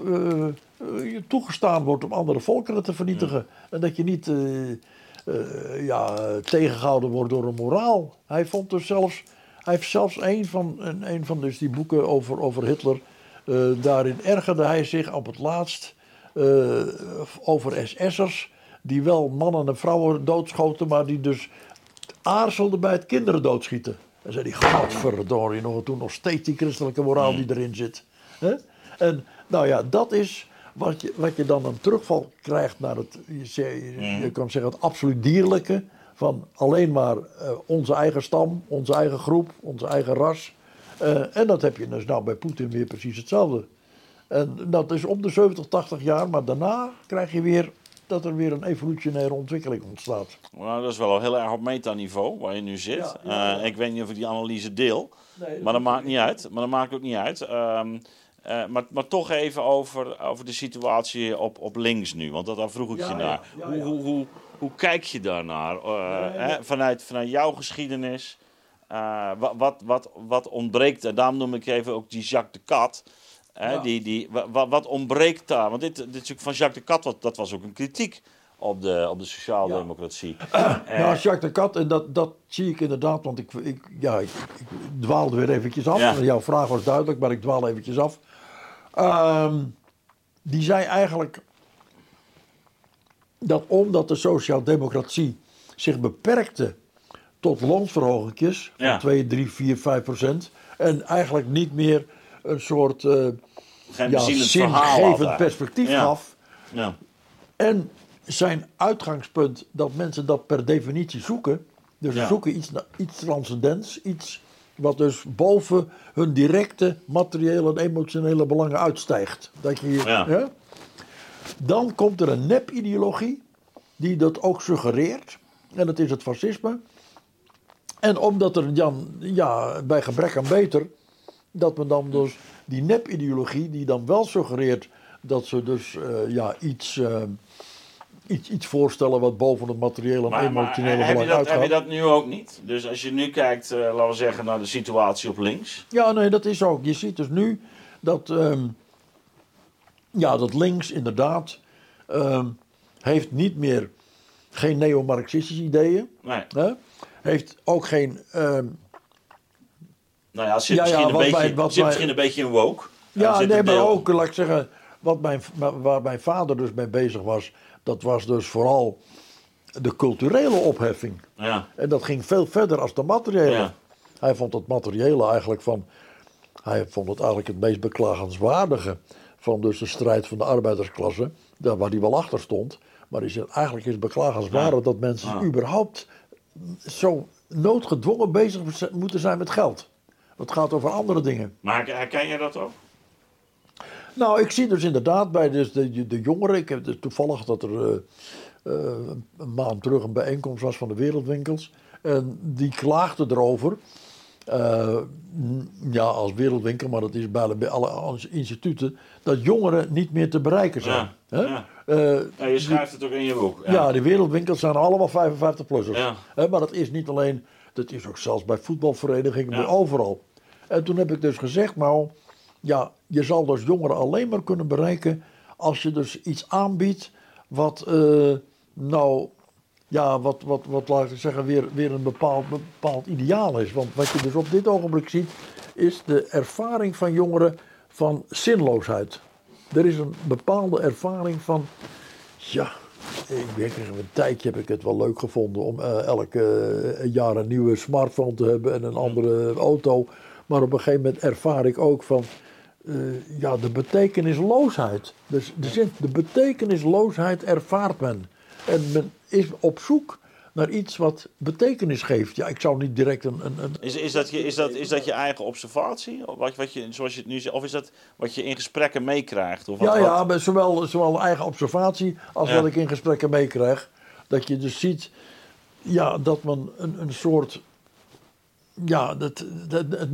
eh, eh, toegestaan wordt om andere volkeren te vernietigen. En dat je niet eh, ja, tegengehouden wordt door een moraal. Hij vond dus zelfs, hij heeft zelfs een van, een, van dus die boeken over, over Hitler. daarin ergerde hij zich op het laatst over SS'ers. Die wel mannen en vrouwen doodschoten, maar die dus aarzelden bij het kinderen doodschieten. Dan zei hij, godverdorie, nog, toen nog steeds die christelijke moraal die erin zit. En nou ja, dat is wat je, wat je dan een terugval krijgt naar het, je, je, je kan zeggen, het absoluut dierlijke. Van alleen maar eh, onze eigen stam, onze eigen groep, onze eigen ras. Eh, en dat heb je dus nou bij Poetin weer precies hetzelfde. En dat is om de 70, 80 jaar, maar daarna krijg je weer dat er weer een evolutionaire ontwikkeling ontstaat. Nou, dat is wel heel erg op metaniveau waar je nu zit. Ja, ja, Eh, ik weet niet of ik die analyse deel, Nee, maar dat maakt niet uit. Maar dat maakt ook niet uit. Ehm, eh, maar, maar toch even over, over de situatie op, op links nu, want dat, daar vroeg ik Ja, je naar. ja, hoe, ja. Hoe, hoe, hoe kijk je daarnaar? Ja. Hè, vanuit, vanuit jouw geschiedenis. eh, wat, wat, wat, wat ontbreekt, en daarom noem ik even ook die Jacques de Cat. Hè, die, die, wa- wa- wat ontbreekt daar? Want dit, dit is natuurlijk van Jacques de Cat, wat, dat was ook een kritiek op de, op de sociaaldemocratie. Ja, Jacques de Cat, en dat, dat zie ik inderdaad, want ik, ik, ja, ik, ik dwaalde weer eventjes af. Ja. Jouw vraag was duidelijk, maar ik dwaal eventjes af. Ehm, die zei eigenlijk dat omdat de sociaaldemocratie zich beperkte tot loonsverhogingjes van Ja. 2, 3, 4, 5 procent en eigenlijk niet meer een soort geen ja, zingevend perspectief Ja. gaf. Ja. En zijn uitgangspunt dat mensen dat per definitie zoeken. Dus ze zoeken iets, iets transcendents, iets wat dus boven hun directe materiële en emotionele belangen uitstijgt. Dat je, Ja. hè? Dan komt er een nepideologie die dat ook suggereert. En dat is het fascisme. En omdat er dan, ja, bij gebrek aan beter, dat men dan dus die nepideologie, die dan wel suggereert dat ze dus eh, ja, iets, eh, iets, iets voorstellen wat boven het materiële en Maar, maar emotionele heb, je dat, heb uitgaat. je dat nu ook niet? Dus als je nu kijkt, eh, laten we zeggen, naar de situatie op links. Ja, nee, dat is ook. Je ziet dus nu dat, ehm, ja, dat links inderdaad ehm, heeft niet meer geen neo-Marxistische ideeën. Nee. Hè? Heeft ook geen ehm, Nou ja, zit, Ja, ja, misschien, een beetje, zit misschien een beetje in woke. Ja, nee, maar ook, laat ik zeggen, wat mijn, waar mijn vader dus mee bezig was, dat was dus vooral de culturele opheffing. Ja, En dat ging veel verder als de materiële. Ja. Hij vond het materiële eigenlijk van, hij vond het eigenlijk het meest beklagenswaardige van dus de strijd van de arbeidersklasse, daar waar hij wel achter stond. Maar hij zegt, eigenlijk is het beklagenswaardig Ja. dat mensen Ja. überhaupt zo noodgedwongen bezig moeten zijn met geld. Het gaat over andere dingen. maar herken je dat ook? Nou, ik zie dus inderdaad bij dus de, de jongeren. Ik heb dus toevallig dat er eh, eh, een maand terug een bijeenkomst was van de wereldwinkels. En die klaagden erover. eh, ja, als wereldwinkel, maar dat is bijna bij alle instituten. Dat jongeren niet meer te bereiken zijn. Ja, Hè? ja. Ja, je schrijft het ook in je boek. ja, die wereldwinkels zijn allemaal 55-plussers. Ja. maar dat is niet alleen, dat is ook zelfs bij voetbalverenigingen, Ja. bij overal. En toen heb ik dus gezegd, nou, ja, je zal dus jongeren alleen maar kunnen bereiken als je dus iets aanbiedt wat, eh, nou, ja, wat, wat, wat laat ik zeggen, weer, weer een bepaald, bepaald ideaal is. Want wat je dus op dit ogenblik ziet, is de ervaring van jongeren van zinloosheid. Er is een bepaalde ervaring van, ja, ik weet nog, een tijdje heb ik het wel leuk gevonden om eh, elk eh, jaar een nieuwe smartphone te hebben en een andere auto. Maar op een gegeven moment ervaar ik ook van, eh, ja, de betekenisloosheid. Dus de, zin, de betekenisloosheid ervaart men. En men is op zoek naar iets wat betekenis geeft. Ja, ik zou niet direct een... een, een Is, is, dat je, is, dat, is dat je eigen observatie? Of wat, wat je, zoals je het nu zegt? Of is dat wat je in gesprekken meekrijgt? Ja, wat- ja, maar zowel, zowel eigen observatie als Ja. wat ik in gesprekken meekrijg. Dat je dus ziet ja, dat men een, een soort. Ja, dat, dat, het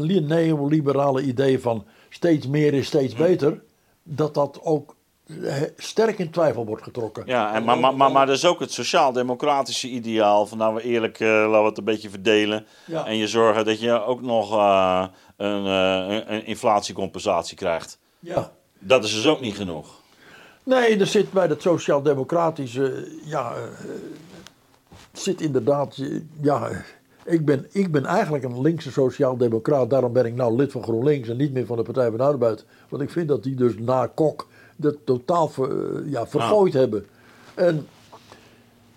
li- neoliberale idee van steeds meer is steeds beter. Dat dat ook eh, sterk in twijfel wordt getrokken. Ja, en, maar, maar, maar, maar dat is ook het sociaal-democratische ideaal. Van nou, we eerlijk, eh, laten we het een beetje verdelen. Ja. En je zorgen dat je ook nog eh, een, inflatiecompensatie krijgt. Ja. Dat is dus ook niet genoeg. Nee, er zit bij dat sociaal-democratische, ja, zit inderdaad, ja, ik ben, ik ben eigenlijk een linkse sociaal-democraat. Daarom ben ik nou lid van GroenLinks en niet meer van de Partij van de Arbeid. Want ik vind dat die dus na Kok dat totaal ver- eh, ja, vergooid hebben. En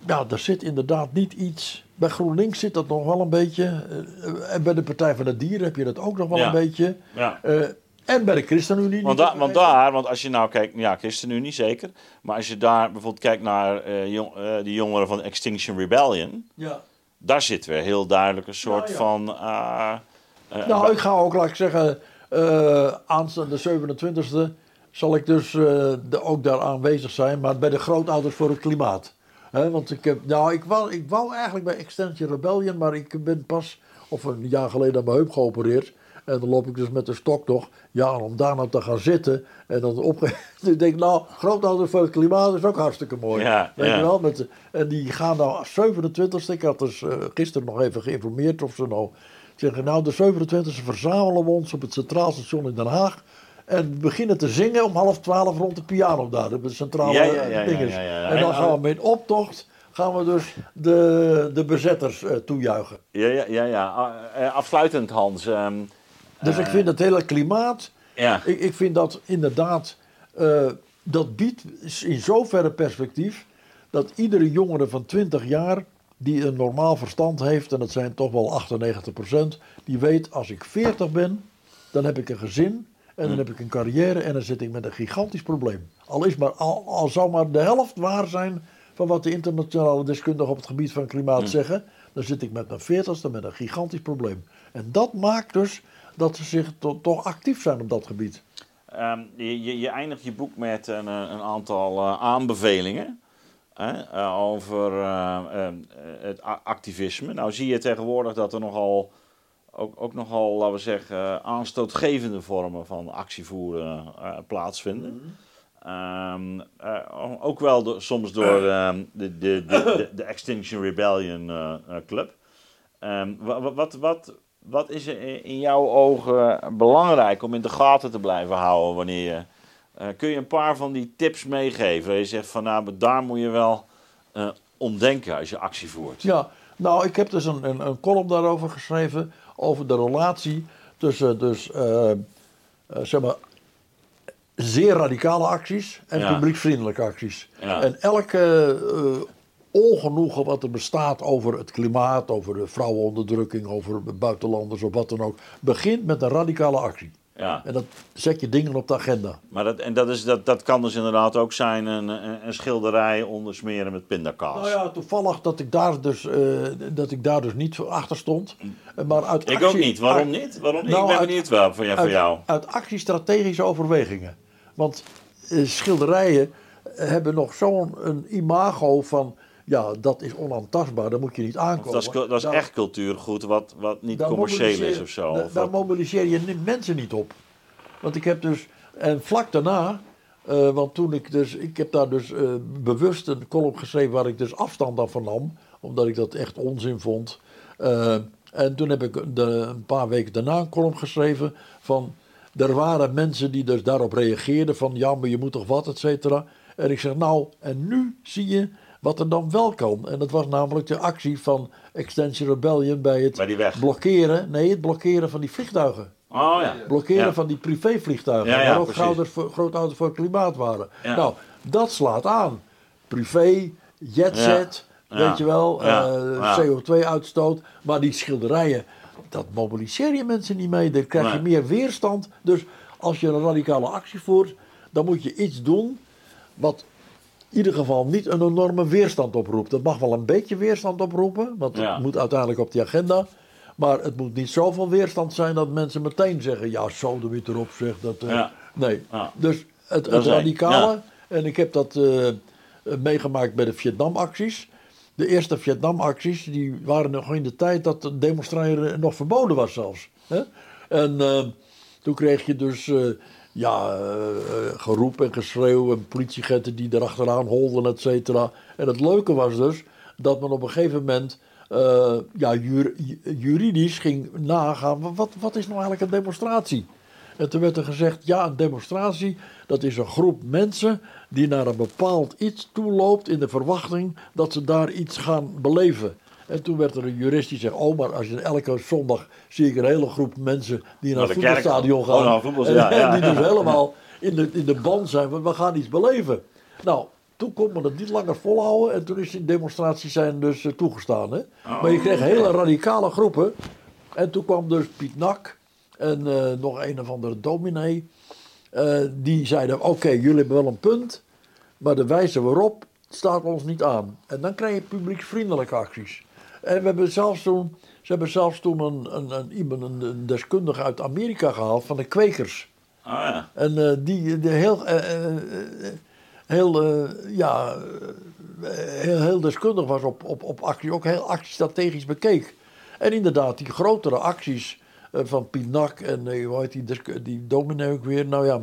ja, er zit inderdaad niet iets. Bij GroenLinks zit dat nog wel een beetje. eh, En bij de Partij van de Dieren heb je dat ook nog wel Ja. een beetje. Ja. Eh, en bij de ChristenUnie. Want, da- want daar, want als je nou kijkt, ja, ChristenUnie zeker. Maar als je daar bijvoorbeeld kijkt naar jong, die jongeren van Extinction Rebellion. Ja. Daar zit weer heel duidelijk een soort van. eh, eh, Nou, ik ga ook, laat ik zeggen, eh aanstaande 27e zal ik dus de, ook daar aanwezig zijn, maar bij de grootouders voor het klimaat. Want ik heb, nou, ik wou, ik wou eigenlijk bij Extension Rebellion, maar ik ben pas, of een jaar geleden aan mijn heup geopereerd. En dan loop ik dus met de stok nog, ja, om daar nou te gaan zitten. En dan op. ik denk, nou, grootouder voor het klimaat is ook hartstikke mooi. Ja, Weet ja. je wel? Met, en die gaan nou 27 Ik had dus eh, gisteren nog even geïnformeerd of ze nou. Zeggen, nou, de 27e verzamelen we ons op het Centraal Station in Den Haag. En beginnen te zingen om half twaalf rond de piano daar. De centrale Ja, ja, ja, dinges. En dan gaan we met optocht gaan we dus de, de bezetters eh, toejuichen. Ja, ja, ja. ja. Ah, eh, afsluitend, Hans. ehm, Dus ik vind het hele klimaat, ja. ik, ik vind dat inderdaad, eh, dat biedt in zoverre perspectief dat iedere jongere van 20 jaar die een normaal verstand heeft, en dat zijn toch wel 98%, die weet als ik 40 ben, dan heb ik een gezin en dan heb ik een carrière en dan zit ik met een gigantisch probleem. Al, is maar, al, al zou maar de helft waar zijn van wat de internationale deskundigen op het gebied van klimaat zeggen, dan zit ik met mijn 40ste met een gigantisch probleem. En dat maakt dus dat ze zich to- toch actief zijn op dat gebied. Ehm, je, je, je eindigt je boek met een, eh, een aantal eh, aanbevelingen hè, eh, over het activisme. Nou zie je tegenwoordig dat er nogal, ook, ook nogal, laten we zeggen, aanstootgevende vormen van actievoeren plaatsvinden. Ehm, eh, ook wel soms door ehm, de, de, de, Extinction Rebellion Club. Ehm, wa- wa- wat, wat, wat is er in- jouw ogen belangrijk om in de gaten te blijven houden wanneer je. eh, kun je een paar van die tips meegeven? Je zegt van nou, daar moet je wel eh omdenken als je actie voert. Ja, nou, ik heb dus een, een, een column daarover geschreven. Over de relatie tussen, dus, eh, zeg maar, zeer radicale acties en Ja. publiekvriendelijke acties. Ja. En elke ongenoegen wat er bestaat over het klimaat, over de vrouwenonderdrukking, over buitenlanders of wat dan ook, begint met een radicale actie. Ja. En dat zet je dingen op de agenda. Maar dat, en dat, is, dat, dat kan dus inderdaad ook zijn een, een, een schilderij ondersmeren met pindakaas. Nou ja, toevallig dat ik daar dus, eh, dat ik daar dus niet achter stond. Eh, Maar uit ik actie- ook niet. Waarom uit- niet? Waarom? Nou, ik ben uit- benieuwd wel voor uit, jou. Uit actiestrategische overwegingen. Want eh, schilderijen hebben nog zo'n imago van... Ja, dat is onaantastbaar, daar moet je niet aankomen. Dat is, dat is Daar- echt cultuurgoed wat, wat niet commercieel is of zo. daar- Of Daar wat- mobiliseer je mensen niet op. Want ik heb dus... En vlak daarna... eh, want toen ik dus... Ik heb daar dus eh, bewust een column geschreven waar ik dus afstand aan vernam. Omdat ik dat echt onzin vond. Eh, en toen heb ik de, een paar weken daarna een column geschreven van... Er waren mensen die dus daarop reageerden van... Ja, maar je moet toch wat, et cetera. En ik zeg nou, en nu zie je wat er dan wel kan. En dat was namelijk de actie van Extension Rebellion bij het Bij blokkeren... Nee, het blokkeren van die vliegtuigen. Oh ja. Blokkeren Ja. van die privévliegtuigen. Ja, ja, waar ook voor, grootouders voor het klimaat waren. Nou, dat slaat aan. Privé, jetset, weet je wel, eh, Ja. CO2-uitstoot. Maar die schilderijen, dat mobiliseer je mensen niet mee. Dan krijg je meer weerstand. Dus als je een radicale actie voert, dan moet je iets doen wat ieder geval niet een enorme weerstand oproept. Dat mag wel een beetje weerstand oproepen, want Ja. het moet uiteindelijk op die agenda. Maar het moet niet zoveel weerstand zijn dat mensen meteen zeggen: ja, zo de wiet erop zegt dat. eh, Ja. Nee. Ja. Dus het, radicale, en ik heb dat eh, meegemaakt bij de Vietnam-acties. De eerste Vietnam-acties die waren nog in de tijd dat demonstreren nog verboden was zelfs. Hè? En eh, toen kreeg je dus ja, eh, eh, geroep en geschreeuw en politiegetten die erachteraan holden, et cetera. En het leuke was dus dat men op een gegeven moment eh, ja, jur- juridisch ging nagaan, wat, wat is nou eigenlijk een demonstratie? En toen werd er gezegd, ja, een demonstratie, dat is een groep mensen die naar een bepaald iets toeloopt in de verwachting dat ze daar iets gaan beleven. En toen werd er een jurist die zegt, oh, maar als je elke zondag zie ik een hele groep mensen die naar Naar het voetbalstadion gaan. gaan. Oh, voetbal, en, ja, ja, en die dus helemaal in de, in de band zijn, van we gaan iets beleven. Nou, toen kon men het niet langer volhouden en toen is die demonstraties zijn dus eh, toegestaan. Hè? maar je kreeg hele radicale groepen. En toen kwam dus Piet Nak en eh, nog een of andere dominee. eh, die zeiden, oké, jullie hebben wel een punt, maar de wijze waarop staat ons niet aan. En dan krijg je publieksvriendelijke acties. En we hebben zelfs toen, ze hebben zelfs toen een, een, een, iemand, een, een deskundige uit Amerika gehaald van de kwekers. Oh ja. En eh, die de heel, eh, eh, heel, ja, heel, heel deskundig was op, op, op actie, ook heel actiestrategisch bekeek. En inderdaad, die grotere acties, van Pinak en hoe heet die, die dominee ook weer. Nou ja,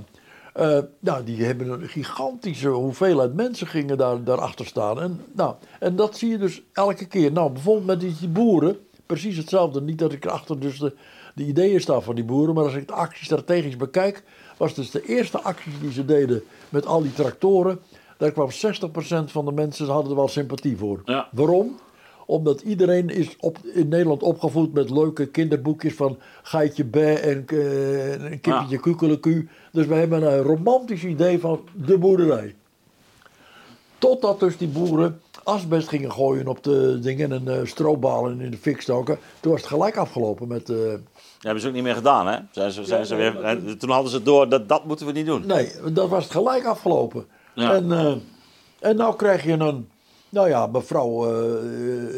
eh, nou, die hebben een gigantische hoeveelheid mensen gingen daar, daarachter staan. En, nou, en dat zie je dus elke keer. Nou, bijvoorbeeld met die, die boeren, precies hetzelfde. Niet dat ik achter dus de, de ideeën sta van die boeren, maar als ik de actie strategisch bekijk, was dus de eerste acties die ze deden met al die tractoren. Daar kwam 60% van de mensen hadden er wel sympathie voor. Ja. Waarom? Omdat iedereen is op, in Nederland opgevoed met leuke kinderboekjes van Geitje Bij en eh, een kippetje Ja. Kukeleku. Dus wij hebben een romantisch idee van de boerderij. Totdat dus die boeren asbest gingen gooien op de dingen en eh strobalen in de fik stoken. Toen was het gelijk afgelopen met... eh, Dat hebben ze ook niet meer gedaan, hè? Zijn ze, zijn ze weer, toen hadden ze door dat dat moeten we niet doen. Nee, dat was het gelijk afgelopen. Ja. En, eh, en nou krijg je een, nou ja, mevrouw, eh,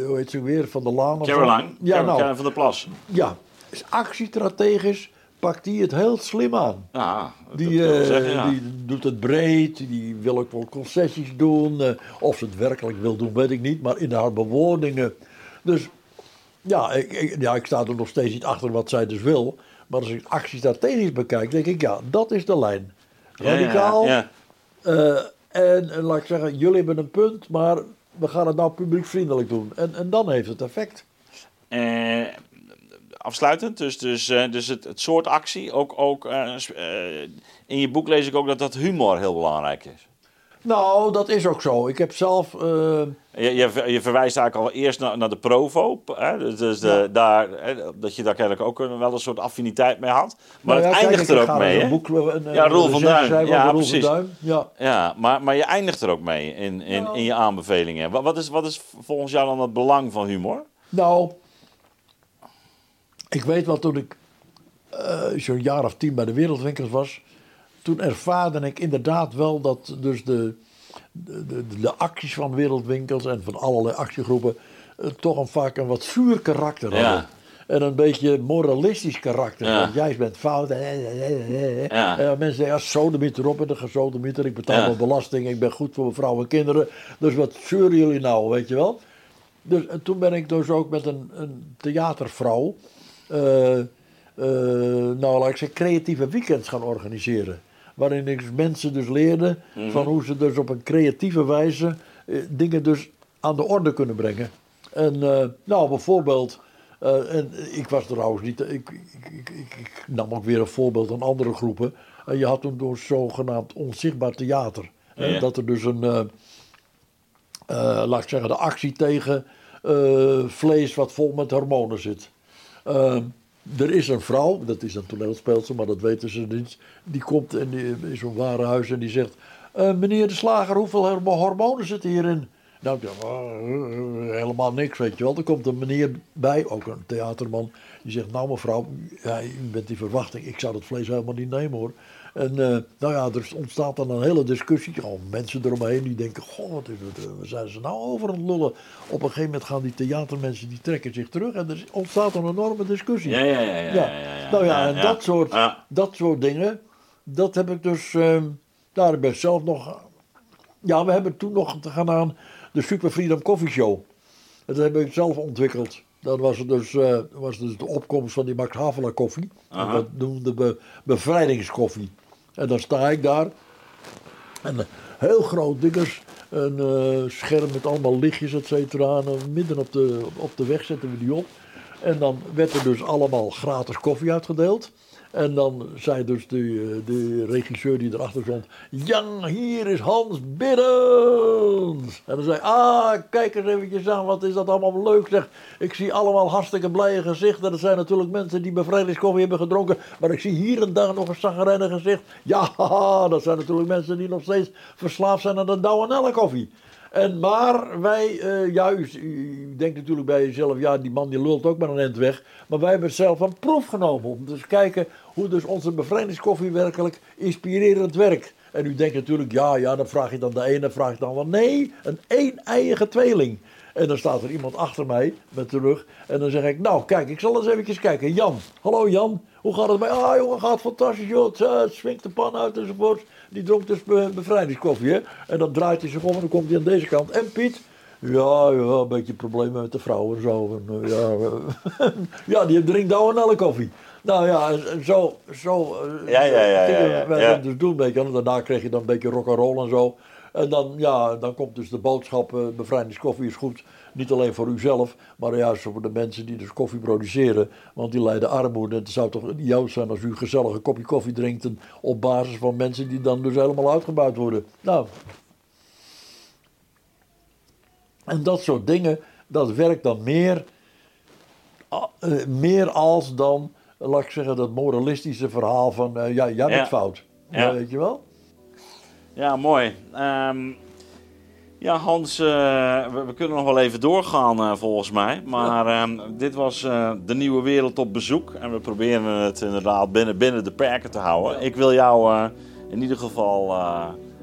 hoe heet ze weer, van der Laan? of zo. Caroline, Ja, Caroline nou, van der Plas. ja, is actiestrategisch pakt die het heel slim aan. Ja, Die, eh, zeggen, ja. die doet het breed, die wil ook wel concessies doen. of ze het werkelijk wil doen, weet ik niet, maar in haar bewoordingen. Dus ja ik, ik- ja, ik sta er nog steeds niet achter wat zij dus wil. Maar als ik actie strategisch bekijk, denk ik, ja, dat is de lijn. Radicaal. ja. en, en laat ik zeggen, jullie hebben een punt, maar we gaan het nou publiekvriendelijk doen. En, en dan heeft het effect. Eh, afsluitend, dus, dus, eh, dus het, het soort actie. Ook, ook, eh, eh, in je boek lees ik ook dat dat humor heel belangrijk is. Nou, dat is ook zo. Ik heb zelf. eh, Je, je, je verwijst eigenlijk al eerst naar, naar de Provo. Hè? Dus, dus de, Ja. daar, hè, dat je daar kennelijk ook wel een soort affiniteit mee had. Maar nou ja, het eindigt er ook mee. Een Hè? boek, een, een- Ja, Roel een van Duin. Ja, Roel precies. Van Duin. Ja. Ja, maar, maar je eindigt er ook mee in, in, Nou. in je aanbevelingen. Wat, wat, is, wat is volgens jou dan het belang van humor? Nou, ik weet wel toen ik eh, zo'n jaar of tien bij de Wereldwinkels was. Toen ervaarde ik inderdaad wel dat dus de, de, de, de acties van Wereldwinkels en van allerlei actiegroepen. eh, toch een, vaak een wat zuur karakter hadden. Ja. En een beetje moralistisch karakter. Ja. Want jij bent fout. hè. Ja. En mensen zeggen, ja, sodemieter erop en de gesodemieter. Ik betaal mijn belasting, ik ben goed voor mijn vrouw en kinderen. Dus wat zeuren jullie nou, weet je wel? Dus en toen ben ik dus ook met een, een theatervrouw, eh, eh, nou laat ik zeggen, creatieve weekends gaan organiseren. Waarin ik mensen dus leerde van hoe ze dus op een creatieve wijze eh, dingen dus aan de orde kunnen brengen. En eh, nou, bijvoorbeeld, eh, en ik was trouwens niet, ik, ik, ik, ik, nam ook weer een voorbeeld aan andere groepen. En je had toen door zogenaamd onzichtbaar theater. hè. Dat er dus een, laat ik zeggen, de actie tegen vlees wat vol met hormonen zit. Er is een vrouw, dat is een toneelspeelster, maar dat weten ze niet. Die komt in, die, in zo'n warenhuis en die zegt: eh, Meneer de slager, hoeveel hormo- hormonen zitten hierin? Nou, ik "Ah, eh, helemaal niks, weet je wel. Er komt een meneer bij, ook een theaterman, die zegt: Nou, mevrouw, ja, u bent die verwachting, ik zou dat vlees helemaal niet nemen hoor. En eh, nou ja, er ontstaat dan een hele discussie. Gewoon mensen eromheen die denken: Goh, wat is het, eh, waar zijn ze nou over aan het lullen? Op een gegeven moment gaan die theatermensen die trekken zich terug en er ontstaat een enorme discussie. Ja, ja, ja. ja, Ja. ja, ja. Nou ja, en. Dat, soort, dat soort dingen, dat heb ik dus, ehm daar ben ik zelf nog, ja, we hebben toen nog gedaan de Super Freedom Coffee Show. Dat heb ik zelf ontwikkeld. Dat was dus, eh, was dus de opkomst van die Max Havelaar koffie. Dat noemde be, bevrijdingskoffie. En dan sta ik daar. En een heel groot dingers. Een eh, scherm met allemaal lichtjes, et cetera. En dan midden op de, op de weg zetten we die op. En dan werd er dus allemaal gratis koffie uitgedeeld. En dan zei dus de, eh, de regisseur die erachter stond... Jan, hier is Hans Biddens. En dan zei ah, kijk eens eventjes aan, wat is dat allemaal leuk zeg. Ik zie allemaal hartstikke blije gezichten. Dat zijn natuurlijk mensen die bevrijdingskoffie hebben gedronken. Maar ik zie hier en daar nog een zagrijnig gezicht. Ja, dat zijn natuurlijk mensen die nog steeds verslaafd zijn aan de Douwe koffie. En maar wij, eh, ja, u, denkt natuurlijk bij jezelf, ja, die man die lult ook maar een eind weg. Maar wij hebben zelf een proef genomen om dus kijken hoe dus onze bevrijdingskoffie werkelijk inspirerend werkt. En u denkt natuurlijk, ja, ja, dan vraag je dan de ene, vraag je dan wel. Nee, een een-eiige tweeling. En dan staat er iemand achter mij met de rug. En dan zeg ik, nou kijk, ik zal eens eventjes kijken. Jan, hallo Jan, hoe gaat het bij? Ah jongen, gaat fantastisch joh. Het, eh, het swingt de pan uit enzovoort. Die dronk dus be- bevrijdingskoffie hè. En dan draait hij zich om en dan komt hij aan deze kant. En Piet? Ja, ja, een beetje problemen met de vrouwen en zo. En, eh, ja, eh, ja, die drinkt nou een alle koffie. Nou ja, en zo, zo eh, Ja, ja, ja, ja, ja, dus doen. Weet je. wel. En daarna kreeg je dan een beetje rock and roll en zo. En dan, ja, dan komt dus de boodschap, eh, bevrijdingskoffie is goed. Niet alleen voor uzelf, maar juist voor de mensen die dus koffie produceren. Want die lijden armoede. Het zou toch idioot zijn als u gezellig een kopje koffie drinkt en op basis van mensen die dan dus helemaal uitgebuit worden. Nou. En dat soort dingen, dat werkt dan meer, eh, meer als dan, laat ik zeggen, dat moralistische verhaal van, eh, ja, jij bent Ja. fout. Ja. Weet je wel? Ja, mooi. Ehm, ja, Hans, eh, we, we kunnen nog wel even doorgaan eh, volgens mij. Maar ehm, dit was eh, de nieuwe wereld op bezoek. En we proberen het inderdaad binnen, binnen de perken te houden. Ik wil jou in ieder geval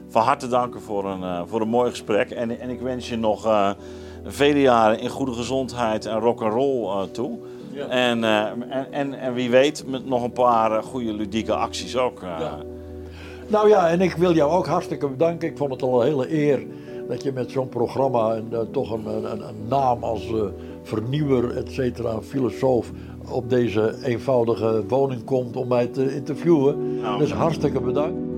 van harte danken voor een, voor een mooi gesprek. En, en ik wens je nog vele jaren in goede gezondheid en rock'n'roll eh toe. Ja. En, en, en, en wie weet, met nog een paar goede ludieke acties ook. Ja. Nou ja, en ik wil jou ook hartstikke bedanken. Ik vond het al een hele eer dat je met zo'n programma en eh, toch een, een, een naam als eh, vernieuwer, et cetera, filosoof op deze eenvoudige woning komt om mij te interviewen. Nou. Dus hartstikke bedankt.